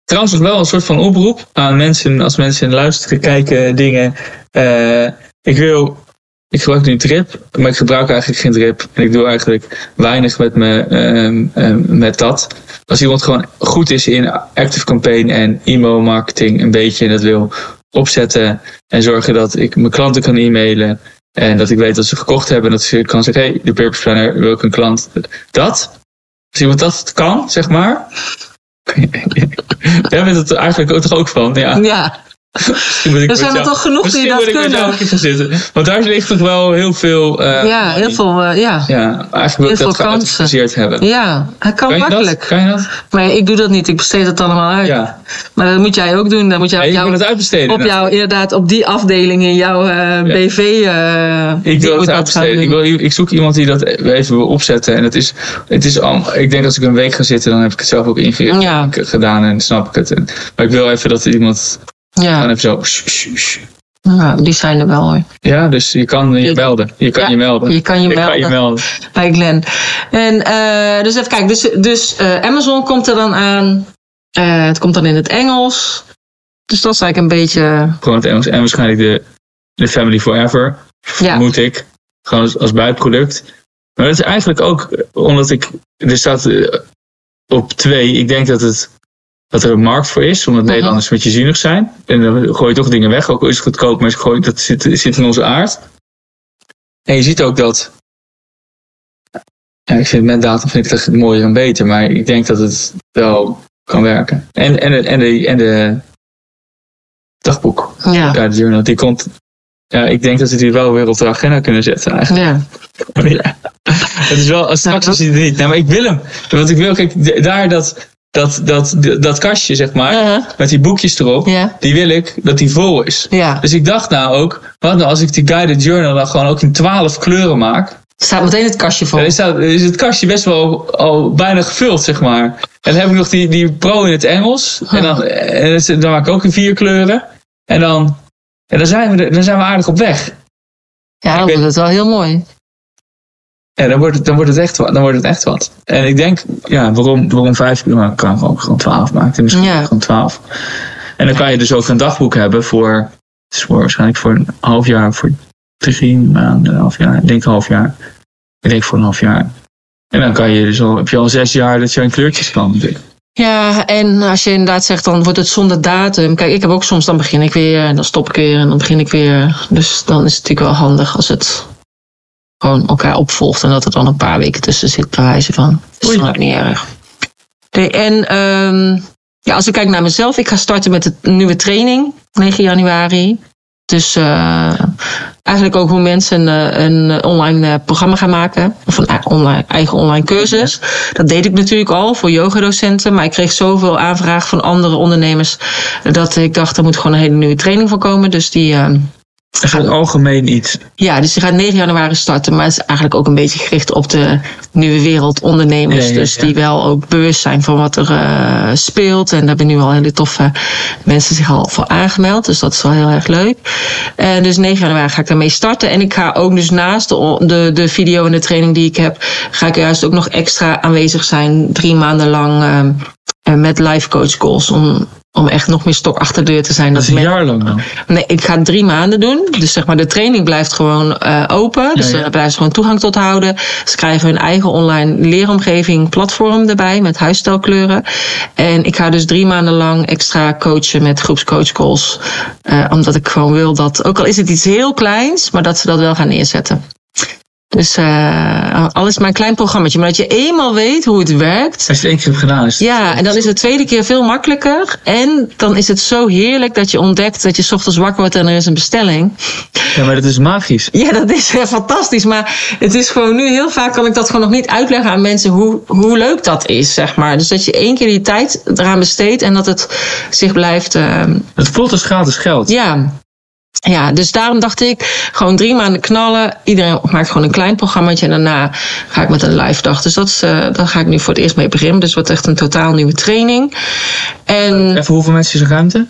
Trouwens nog wel een soort van oproep aan mensen, als mensen luisteren, kijken, dingen. Eh, ik wil, ik gebruik nu drip, maar ik gebruik eigenlijk geen drip. En ik doe eigenlijk weinig met, me, ehm, ehm, met dat. Als iemand gewoon goed is in active campaign en e-mail marketing een beetje en dat wil opzetten en zorgen dat ik mijn klanten kan e-mailen en dat ik weet dat ze gekocht hebben en dat ze kan zeggen, hey, de Purpose Planner wil ik een klant. Dat, als iemand dat kan, zeg maar, Jij bent het eigenlijk ook toch ook van? Ja.
Ja, er zijn er toch genoeg die dat kunnen.
zitten. Want daar ligt toch wel heel veel... eh,
Ja, heel veel, eh, ja.
Ja, eigenlijk wil ik
Heel
dat
veel kansen.
hebben.
Ja, het kan, makkelijk.
dat? Kan je dat?
Maar ik doe dat niet. Ik besteed het allemaal uit.
Ja.
Maar dat moet jij ook doen. Dan moet jij
Ja, het uitbesteden.
op jou, inderdaad, op die afdeling in jouw eh, BV.
Ik wil het uitbesteden. Ik, wil, ik zoek iemand die dat even wil opzetten. En het is, het is al, ik denk als ik een week ga zitten, dan heb ik het zelf ook ingericht gedaan en snap ik het. En, maar ik wil even dat er iemand
Ja,
even zo.
ja, die zijn er wel hoor.
Ja, dus je kan je melden. Je kan
Ja,
je melden.
je kan je
kan je
melden. bij Glenn. En eh, dus even kijken. Dus, dus eh, Amazon komt er dan aan. Eh, het komt dan in het Engels. Dus dat is eigenlijk een beetje.
Gewoon het Engels. En waarschijnlijk de, de Family Forever.
Ja,
moet ik. Gewoon als, als bijproduct. Maar dat is eigenlijk ook omdat ik. Er staat op twee. Ik denk dat, het, dat er een markt voor is. Omdat
Mhm.
Nederlanders met je zuinig zijn. En dan gooi je toch dingen weg. Ook al is het goedkoop. Maar gooi, dat zit, zit in onze aard. En je ziet ook dat. ja, ik vind met datum vind ik het mooier en beter, maar ik denk dat het wel kan werken. En, en, de, en, de, en de dagboek,
Ja.
ja, de journal, die komt. Ja, ik denk dat ze die wel weer op de agenda kunnen zetten eigenlijk.
Ja.
Ja. Het is wel, straks is hij er niet. Nou, maar ik wil hem. Want ik wil, kijk, daar dat, dat, dat, dat kastje, zeg maar,
Ja.
met die boekjes erop, die wil ik dat die vol is. Dus ik dacht nou ook, wat nou als ik die guided journal dan gewoon ook in twaalf kleuren maak?
Staat meteen het kastje vol.
Dan is, dat, is het kastje best wel al bijna gevuld, zeg maar. En dan heb ik nog die, die pro in het Engels. En dan, en dat is- dan maak ik ook in vier kleuren. En dan, en dan, zijn, we, dan zijn we aardig op weg.
Ja, wordt het wel heel mooi.
En dan wordt het, dan wordt het, echt, wat, dan wordt het echt wat. En ik denk, ja, waarom, waarom vijf kleuren? Maar ik kan gewoon, gewoon twaalf maken. Misschien
Ja.
gewoon twaalf. En dan kan je dus ook een dagboek hebben voor, voor waarschijnlijk voor een half jaar, voor drie maanden, een half jaar. Ik denk een half jaar. Ik denk voor een half jaar. En dan kan je dus al, heb je al zes jaar dat je aan kleurtjes kan. natuurlijk.
Ja, en als je inderdaad zegt, dan wordt het zonder datum. Kijk, ik heb ook soms, dan begin ik weer en dan stop ik weer en dan begin ik weer. Dus dan is het natuurlijk wel handig als het gewoon elkaar opvolgt en dat er dan een paar weken tussen zit, bij wijze van. Dat is ook niet erg. Nee, en ehm, ja, als ik kijk naar mezelf, ik ga starten met de nieuwe training, 9 januari. Dus eh, eigenlijk ook hoe mensen een, een online eh, programma gaan maken. Of een online, eigen online cursus. Dat deed ik natuurlijk al voor yogadocenten. Maar ik kreeg zoveel aanvragen van andere ondernemers. Dat ik dacht, er moet gewoon een hele nieuwe training voor komen. Dus die, eh,
Er gaat algemeen iets.
ja, dus die gaat 9 januari starten. Maar het is eigenlijk ook een beetje gericht op de nieuwe wereld ondernemers.
Ja, ja,
Dus die wel ook bewust zijn van wat er eh, speelt. En daar hebben nu al hele toffe mensen zich al voor aangemeld. Dus dat is wel heel erg leuk. En dus 9 januari ga ik daarmee starten. En ik ga ook dus naast de, de, de video en de training die ik heb... ga ik juist ook nog extra aanwezig zijn. Drie maanden lang ehm, eh, met live coach calls. Om, om echt nog meer stok achter de deur te zijn.
Dat is een jaar lang dan.
Nee, ik ga drie maanden doen. Dus zeg maar, de training blijft gewoon eh, open. Dus
Ja, ja.
er blijft ze gewoon toegang tot houden. Ze krijgen hun eigen online leeromgeving platform erbij met huisstijlkleuren. En ik ga dus drie maanden lang extra coachen met groepscoachcalls. Eh, omdat ik gewoon wil dat, ook al is het iets heel kleins, maar dat ze dat wel gaan neerzetten. Dus eh al is het maar een klein programmaatje, maar dat je eenmaal weet hoe het werkt.
Als je het één keer hebt gedaan, is het
Ja, en dan is het de tweede keer veel makkelijker. En dan is het zo heerlijk dat je ontdekt dat je ochtends wakker wordt en er is een bestelling.
Ja, maar dat is magisch.
Ja, dat is eh, fantastisch. Maar het is gewoon nu heel vaak kan ik dat gewoon nog niet uitleggen aan mensen hoe, hoe leuk dat is, zeg maar. Dus dat je één keer die tijd eraan besteedt en dat het zich blijft. ehm,
Het voelt als gratis geld.
ja. Ja, dus daarom dacht ik, gewoon drie maanden knallen. Iedereen maakt gewoon een klein programmaatje en daarna ga ik met een live dag. Dus dat is, eh, daar ga ik nu voor het eerst mee beginnen. Dus wordt echt een totaal nieuwe training. En
Even hoeveel mensen is er ruimte?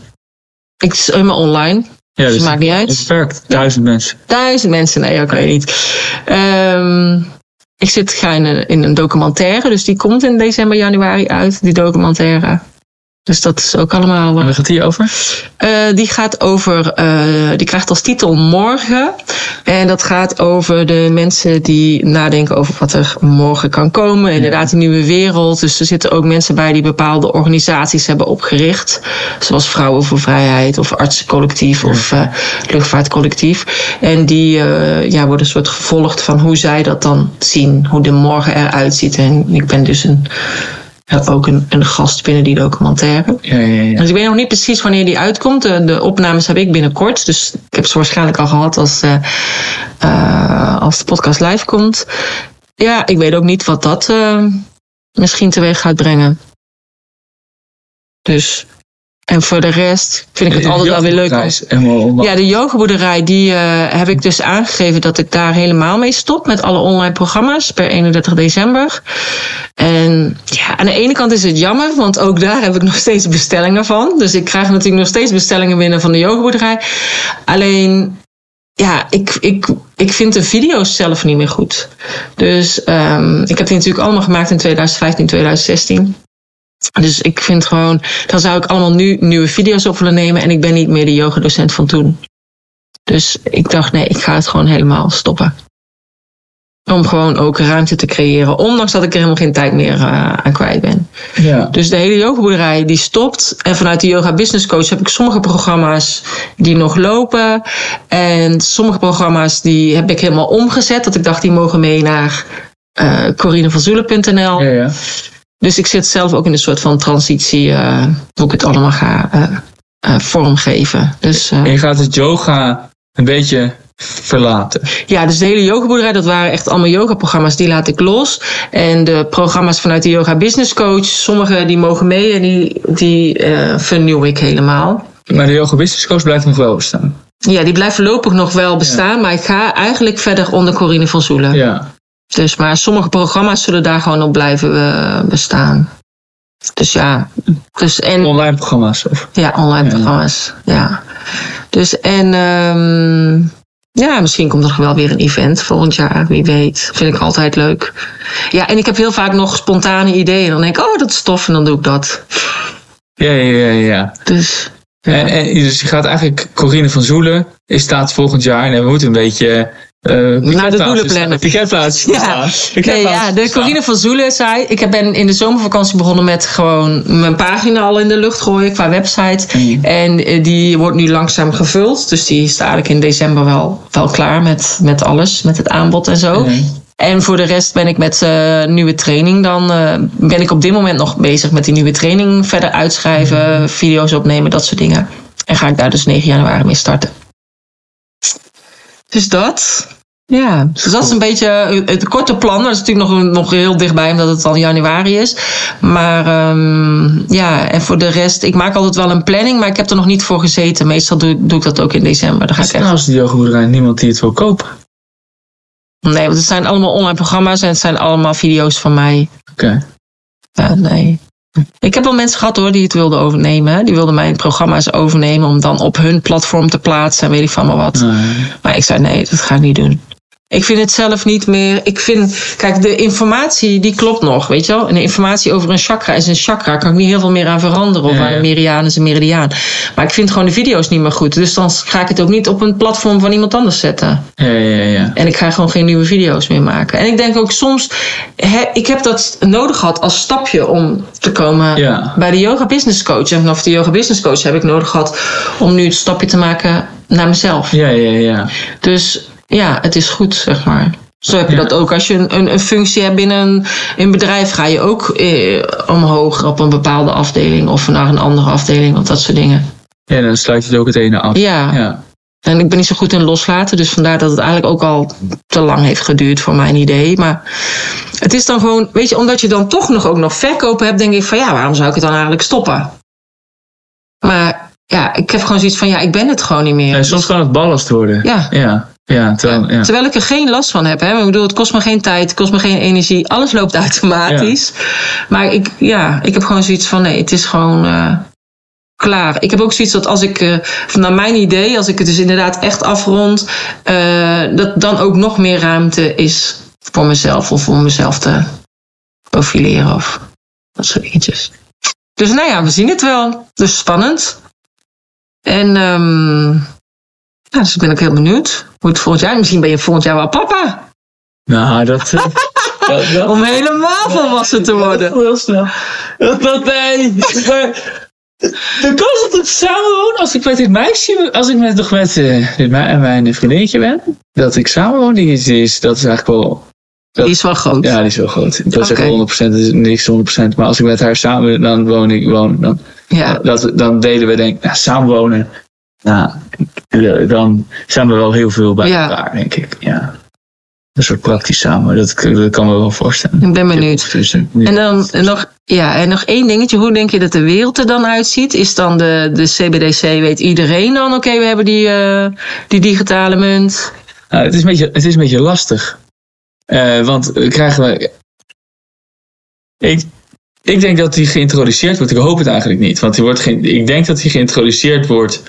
ik is helemaal online.
Ja,
Dus maakt niet uit.
Beperkt. Duizend mensen.
Duizend mensen, nee, oké niet. Ehm, ik zit ga in een, in een documentaire, dus die komt in december, januari uit, die documentaire. Dus dat is ook allemaal.
En
eh,
waar gaat die over?
die gaat over, eh, die krijgt als titel Morgen. En dat gaat over de mensen die nadenken over wat er morgen kan komen. Inderdaad, die nieuwe wereld. Dus er zitten ook mensen bij die bepaalde organisaties hebben opgericht. Zoals Vrouwen voor Vrijheid of Artsencollectief of eh, Luchtvaartcollectief. En die ja, worden een soort gevolgd van hoe zij dat dan zien. Hoe de morgen eruit ziet. En ik ben dus een, ook een, een gast binnen die documentaire.
Ja, ja, ja.
Dus ik weet nog niet precies wanneer die uitkomt. De, de opnames heb ik binnenkort. Dus ik heb ze waarschijnlijk al gehad als, eh, eh, als de podcast live komt. Ja, ik weet ook niet wat dat eh, misschien teweeg gaat brengen. Dus, en voor de rest vind ik het altijd wel weer leuk. ja, de yogaboerderij, die eh, heb ik dus aangegeven dat ik daar helemaal mee stop. Met alle online programma's per 31 december. En ja, aan de ene kant is het jammer, want ook daar heb ik nog steeds bestellingen van. Dus ik krijg natuurlijk nog steeds bestellingen binnen van de yogaboerderij. Alleen, ja, ik, ik, ik vind de video's zelf niet meer goed. Dus ehm, ik heb die natuurlijk allemaal gemaakt in 2015, 2016. Dus ik vind gewoon, dan zou ik allemaal nu nieuwe video's op willen nemen. En ik ben niet meer de yogadocent van toen. Dus ik dacht, nee, ik ga het gewoon helemaal stoppen. Om gewoon ook ruimte te creëren. Ondanks dat ik er helemaal geen tijd meer eh, aan kwijt ben.
Ja.
Dus de hele yogaboerderij die stopt. En vanuit de yoga business coach heb ik sommige programma's die nog lopen. En sommige programma's die heb ik helemaal omgezet. Dat ik dacht, die mogen mee naar uh, corinevanzoelen.nl.
Ja, ja.
Dus ik zit zelf ook in een soort van transitie, uh, hoe ik het allemaal ga uh, vormgeven. Dus,
en je gaat het yoga een beetje verlaten.
Ja, dus de hele yogaboerderij, dat waren echt allemaal yogaprogramma's, die laat ik los. En de programma's vanuit de Yoga Business Coach, sommige die mogen mee en die, die vernieuw ik helemaal.
Maar de Yoga Business Coach blijft nog wel bestaan?
Ja, die blijft voorlopig nog wel bestaan, maar ik ga eigenlijk verder onder Corine van Zoelen.
Ja.
Dus, maar sommige programma's zullen daar gewoon op blijven uh, bestaan. Dus ja. Dus, en,
online programma's? Of?
Ja, online ja. programma's. Ja. Dus en um, ja, misschien komt er wel weer een event volgend jaar, wie weet. Vind ik altijd leuk. Ja, en ik heb heel vaak nog spontane ideeën. Dan denk ik, oh, dat is tof, en dan doe ik dat.
Ja, ja, ja, ja.
Dus.
Ja. En, en, dus je gaat eigenlijk, Corine van Zoelen is staat volgend jaar en we moeten een beetje uh,
naar de doelen plannen.
Piketplaats.
Ja. Nee, ja, de Corine van Zoelen zei... Ik ben in de zomervakantie begonnen met gewoon mijn pagina al in de lucht gooien qua website.
Mm.
En die wordt nu langzaam gevuld. Dus die is eigenlijk in december wel, wel klaar met, met alles. Met het aanbod en zo.
Mm.
En voor de rest ben ik met uh, nieuwe training dan... Uh, ben ik op dit moment nog bezig met die nieuwe training. Verder uitschrijven, mm. video's opnemen, dat soort dingen. En ga ik daar dus 9 januari mee starten. Dus dat. Ja, dus dat is een beetje het korte plan. Dat is natuurlijk nog, nog heel dichtbij, omdat het al januari is. Maar um, ja, en voor de rest, ik maak altijd wel een planning, maar ik heb er nog niet voor gezeten. Meestal doe, doe ik dat ook in december. Dan ga
is
ik echt...
nou als die yogaboerderij niemand die het wil kopen?
Nee, want het zijn allemaal online programma's en het zijn allemaal video's van mij.
Oké. Okay.
Ja, nee. Ik heb wel mensen gehad hoor die het wilden overnemen. Die wilden mijn programma's overnemen om dan op hun platform te plaatsen en weet ik van maar wat.
Nee.
Maar ik zei nee, dat ga ik niet doen. Ik vind het zelf niet meer. Ik vind, kijk, de informatie die klopt nog, weet je wel. En de informatie over een chakra is een chakra. Kan ik niet heel veel meer aan veranderen. Of
Ja,
aan
ja.
een meridiaan is een meridiaan. Maar ik vind gewoon de video's niet meer goed. Dus dan ga ik het ook niet op een platform van iemand anders zetten.
Ja, ja, ja.
En ik ga gewoon geen nieuwe video's meer maken. En ik denk ook soms, ik heb dat nodig gehad als stapje om te komen
Ja.
bij de yoga business coach. En vanaf de yoga business coach heb ik nodig gehad om nu het stapje te maken naar mezelf.
Ja, ja, ja.
Dus ja, het is goed, zeg maar. Zo heb je
Ja.
dat ook. Als je een, een, een functie hebt binnen een, een bedrijf, ga je ook eh, omhoog op een bepaalde afdeling of naar een andere afdeling of dat soort dingen.
Ja, dan sluit je het ook het ene af.
Ja.
Ja.
En ik ben niet zo goed in loslaten, dus vandaar dat het eigenlijk ook al te lang heeft geduurd voor mijn idee. Maar het is dan gewoon, weet je, omdat je dan toch nog ook nog verkopen hebt, denk ik van ja, waarom zou ik het dan eigenlijk stoppen? Maar ja, ik heb gewoon zoiets van ja, ik ben het gewoon niet meer.
Soms kan het ballast worden.
Ja.
Ja, ja, terwijl, ja.
Terwijl ik er geen last van heb. Hè? Ik bedoel, het kost me geen tijd, het kost me geen energie. Alles loopt automatisch. Maar ik, ja, ik heb gewoon zoiets van nee, het is gewoon eh, klaar. Ik heb ook zoiets dat als ik, eh, naar mijn idee, als ik het dus inderdaad echt afrond, eh, dat dan ook nog meer ruimte is voor mezelf of om mezelf te profileren of dat soort dingetjes. Dus nou ja, we zien het wel. Dus spannend. En ehm, ja, dus ik ben ook heel benieuwd hoe het volgend jaar. Misschien ben je volgend jaar wel papa.
Nou, dat... eh, dat, dat
Om helemaal volwassen te worden.
Heel snel. Dat, dat, nee. Maar de kans dat ik samen woon, als ik met dit meisje, als ik met, nog met eh, dit me- mijn vriendinnetje ben, dat ik samen woon, die is, is, dat is eigenlijk wel,
Die is wel groot.
ja, die is wel groot. Dat is echt wel 100%, dat is niks 100%. Maar als ik met haar samen, dan woon ik, woon, dan,
Ja.
dat, dan delen we denk ik, nou, samenwonen, nou, dan zijn we wel heel veel bij
Ja.
elkaar, denk ik. Ja. Een soort praktisch samen, dat, dat kan me wel voorstellen.
Ik ben benieuwd. En dan nog, ja, en nog één dingetje. Hoe denk je dat de wereld er dan uitziet? Is dan de, de CBDC, weet iedereen dan, oké, we hebben die, eh, die digitale munt.
Nou, het, is een beetje, het is een beetje lastig. Eh, want krijgen we. Ik, ik denk dat die geïntroduceerd wordt. Ik hoop het eigenlijk niet. Want die wordt geen, ik denk dat die geïntroduceerd wordt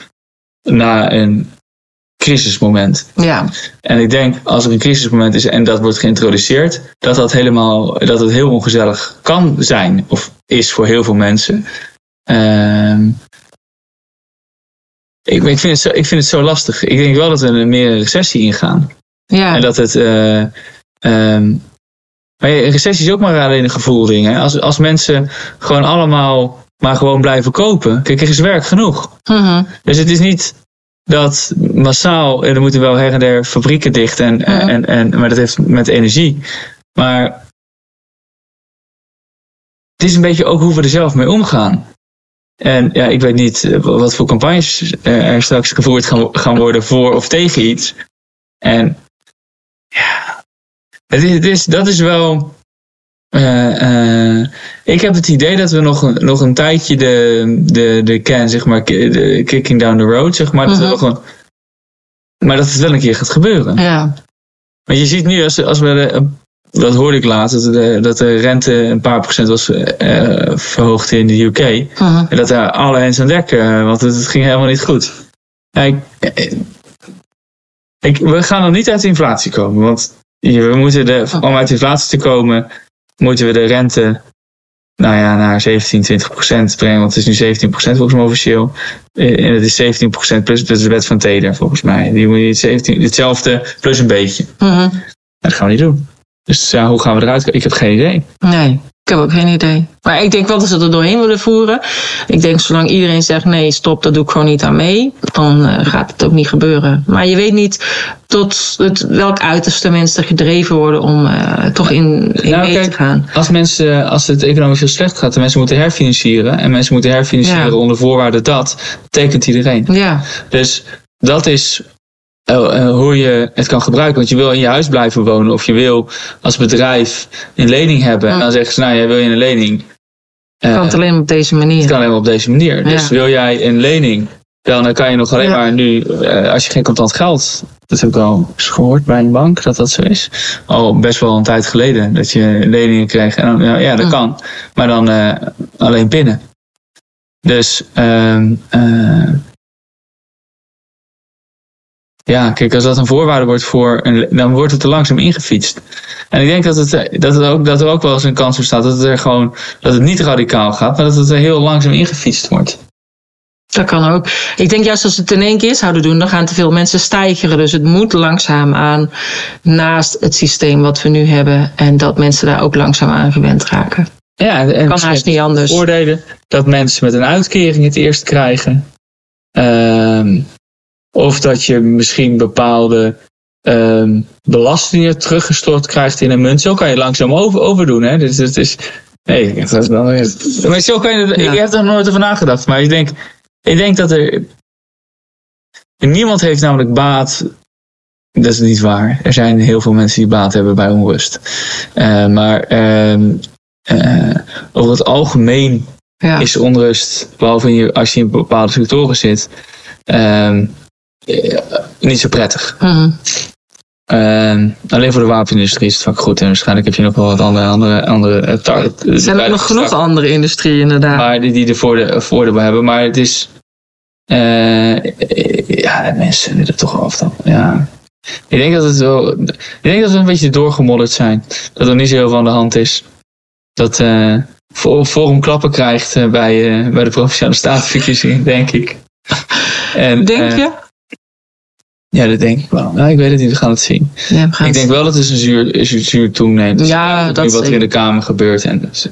na een crisismoment.
Ja,
En ik denk als er een crisismoment is en dat wordt geïntroduceerd, dat dat helemaal dat het heel ongezellig kan zijn of is voor heel veel mensen. Ehm, ik, ik, vind het zo, ik vind het zo lastig. Ik denk wel dat we een meer een recessie ingaan.
ja,
En dat het. eh, ehm, maar ja, recessie is ook maar alleen een gevoelding. Hè? Als, als mensen gewoon allemaal maar gewoon blijven kopen. Kijk, er is werk genoeg.
Mhm.
Dus het is niet dat massaal. En er moeten wel her en der fabrieken dicht. En,
Ja.
en, en, maar dat heeft met energie. Maar het is een beetje ook hoe we er zelf mee omgaan. En ja, ik weet niet eh, wat voor campagnes eh, er straks gevoerd gaan, gaan worden voor of tegen iets. En ja, het is, het is, dat is wel. Eh, eh, ik heb het idee dat we nog, een- nog een tijdje de, de, de can, zeg maar, de kicking down the road, zeg maar. dat we
Mhm.
nog een, maar dat het wel een keer gaat gebeuren.
Ja.
Want je ziet nu, als, als we de, dat hoorde ik laatst, dat de, dat de rente een paar procent was eh, verhoogd in de UK.
Mhm.
En dat daar alle hens aan dek, eh, want het, het ging helemaal niet goed. Ik, ik, we gaan nog niet uit de inflatie komen, want we moeten de, om uit de inflatie te komen, moeten we de rente nou ja, naar 17, 20 procent brengen. Want het is nu 17 procent volgens mij officieel. Eh, En het is 17 procent plus, plus de wet van Taylor volgens mij. Die moet je 17, hetzelfde plus een beetje.
Mhm.
Dat gaan we niet doen. Dus ja, hoe gaan we eruit? Ik heb geen idee.
Nee, ik heb ook geen idee. Maar ik denk wel dat ze er doorheen willen voeren. Ik denk zolang iedereen zegt nee, stop, dat doe ik gewoon niet aan mee. Dan eh, gaat het ook niet gebeuren. Maar je weet niet tot het, welk uiterste mensen gedreven worden om eh, toch in, in
Nou,
mee
kijk,
te gaan.
Als, mensen, als het economisch heel slecht gaat en mensen moeten herfinancieren. En mensen moeten herfinancieren
Ja.
onder voorwaarde dat, tekent iedereen.
Ja,
Dus dat is hoe je het kan gebruiken. Want je wil in je huis blijven wonen. Of je wil als bedrijf een lening hebben. En dan zeggen ze, nou jij wil je een lening. Eh,
kan het alleen op deze manier.
het kan alleen op deze manier. Dus wil jij een lening, dan kan je nog alleen
Ja.
maar nu, eh, als je geen contant geld. Dat heb ik al eens gehoord bij een bank dat dat zo is. Al best wel een tijd geleden dat je leningen kreeg. En dan, ja, dat
Mm.
kan. Maar dan eh, alleen pinnen. Dus ehm, eh, ja, kijk, als dat een voorwaarde wordt voor een, dan wordt het er langzaam ingefietst. En ik denk dat, het, eh, dat, het ook, dat er ook wel eens een kans bestaat dat het er gewoon dat het niet radicaal gaat, maar dat het er heel langzaam ingefietst wordt.
Dat kan ook. Ik denk juist als het in één keer zouden doen, dan gaan te veel mensen stijgeren. Dus het moet langzaam aan naast het systeem wat we nu hebben. En dat mensen daar ook langzaam aan gewend raken.
Ja, en
Kan haast niet anders.
voordelen dat mensen met een uitkering het eerst krijgen. Ehm, of dat je misschien bepaalde ehm, belastingen teruggestort krijgt in een munt. Zo kan je langzaam over, overdoen. Hè? Dus het is. Nee, dat is wel. Maar zo kan je.
Ja.
Ik heb er nooit over nagedacht. Maar ik denk, ik denk dat er. Niemand heeft namelijk baat. Dat is niet waar. Er zijn heel veel mensen die baat hebben bij onrust. Eh, maar ehm, eh, over het algemeen
Ja.
is onrust, behalve in je, als je in bepaalde sectoren zit, ehm, eh, niet zo prettig.
Mhm.
Ehm, alleen voor de wapenindustrie is het vaak goed. En waarschijnlijk heb je nog wel wat andere, andere, andere eh,
Er zijn ook nog genoeg andere industrieën inderdaad.
maar die, die er voorde- voordeel bij hebben. Maar het is. eh, ja, mensen willen toch af dan. Ja. Ik denk dat het wel. Ik denk dat we een beetje doorgemodderd zijn. Dat er niet zo heel veel aan de hand is. Dat eh Forum klappen krijgt eh, bij, eh, bij de provinciale statenverkiezingen, denk ik. En,
denk
eh,
je?
Ja, dat denk ik wel. Nou, ik weet het niet, we gaan het zien.
Ja, we gaan
Ik denk wel dat het een zuur, zuur, zuur toeneemt. Dus
Ja,
nu
dat
wat er in de Kamer gebeurt. En dus,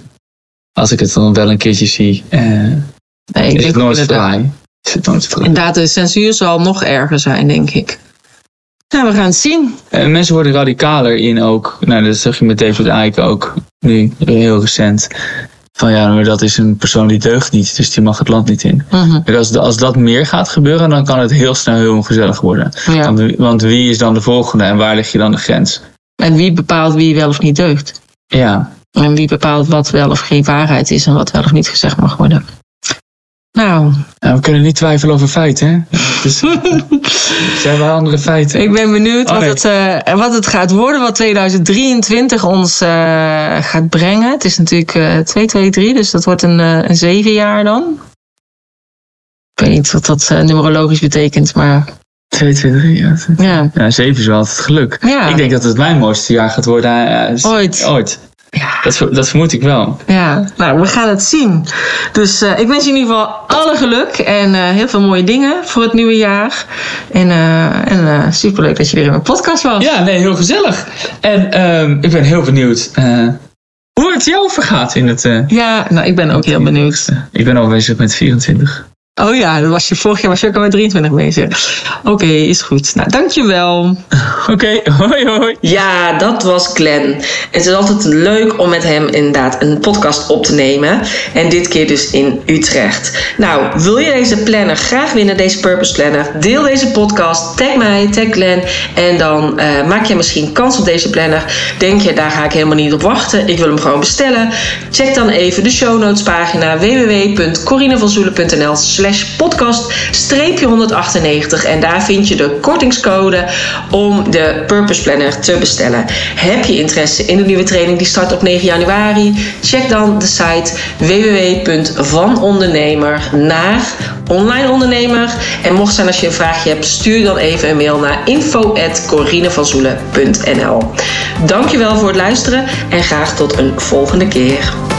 als ik het dan wel een keertje zie, eh,
Nee, ik
is
denk
het nooit fraai. Is het nooit fraai.
Inderdaad, de censuur zal nog erger zijn, denk ik. Nou, we gaan het zien.
En mensen worden radicaler in ook. Nou, dat zag je met David Icke ook nu, heel recent. Van ja, maar dat is een persoon die deugt niet, dus die mag het land niet in.
Mhm.
Kijk, als, als dat meer gaat gebeuren, dan kan het heel snel heel ongezellig worden.
Ja.
Want, wie- want wie is dan de volgende en waar leg je dan de grens?
En wie bepaalt wie wel of niet deugt?
Ja,
En wie bepaalt wat wel of geen waarheid is en wat wel of niet gezegd mag worden? Nou,
Nou, we kunnen niet twijfelen over feiten, hè? Dus, zijn wel andere feiten.
ik ben benieuwd
Oh,
wat, het, eh, wat het gaat worden, wat 2023 ons eh, gaat brengen. Het is natuurlijk eh 223, dus dat wordt een, eh, een zeven jaar dan. Ik weet niet wat dat eh, numerologisch betekent, maar
22, ja.
ja.
Ja, 7 is wel altijd geluk.
Ja.
Ik denk dat het mijn mooiste jaar gaat worden. eh,
Ooit.
Ooit.
Ja.
Dat, dat vermoed ik wel.
Ja, nou, we gaan het zien. Dus eh, ik wens je in ieder geval alle geluk en eh, heel veel mooie dingen voor het nieuwe jaar. En, eh, en superleuk dat je weer in mijn podcast was.
Ja, nee, heel gezellig. En ehm, ik ben heel benieuwd hoe het jou vergaat in het...
Ja, nou, ik ben ook heel benieuwd.
Ik ben al bezig met 24.
Oh ja, dat was je, vorig jaar was je ook al met 23 bezig. Oké, is goed. Nou, dankjewel.
Oké, hoi hoi.
Ja, dat was Glenn. Het is altijd leuk om met hem inderdaad een podcast op te nemen. En dit keer dus in Utrecht. Nou, wil je deze planner graag winnen, deze Purpose Planner? Deel deze podcast, tag mij, tag Glenn. En dan uh, maak je misschien kans op deze planner. Denk je, daar ga ik helemaal niet op wachten. Ik wil hem gewoon bestellen. Check dan even de show notes pagina www.corinevanzoelen.nl slash podcast 198 en daar vind je de kortingscode om de Purpose Planner te bestellen. Heb je interesse in de nieuwe training die start op 9 januari? Check dan de site www.vanondernemer naar online ondernemer. En mocht zijn als je een vraagje hebt, stuur dan even een mail naar info.corinevanzoelen.nl Dankjewel voor het luisteren en graag tot een volgende keer.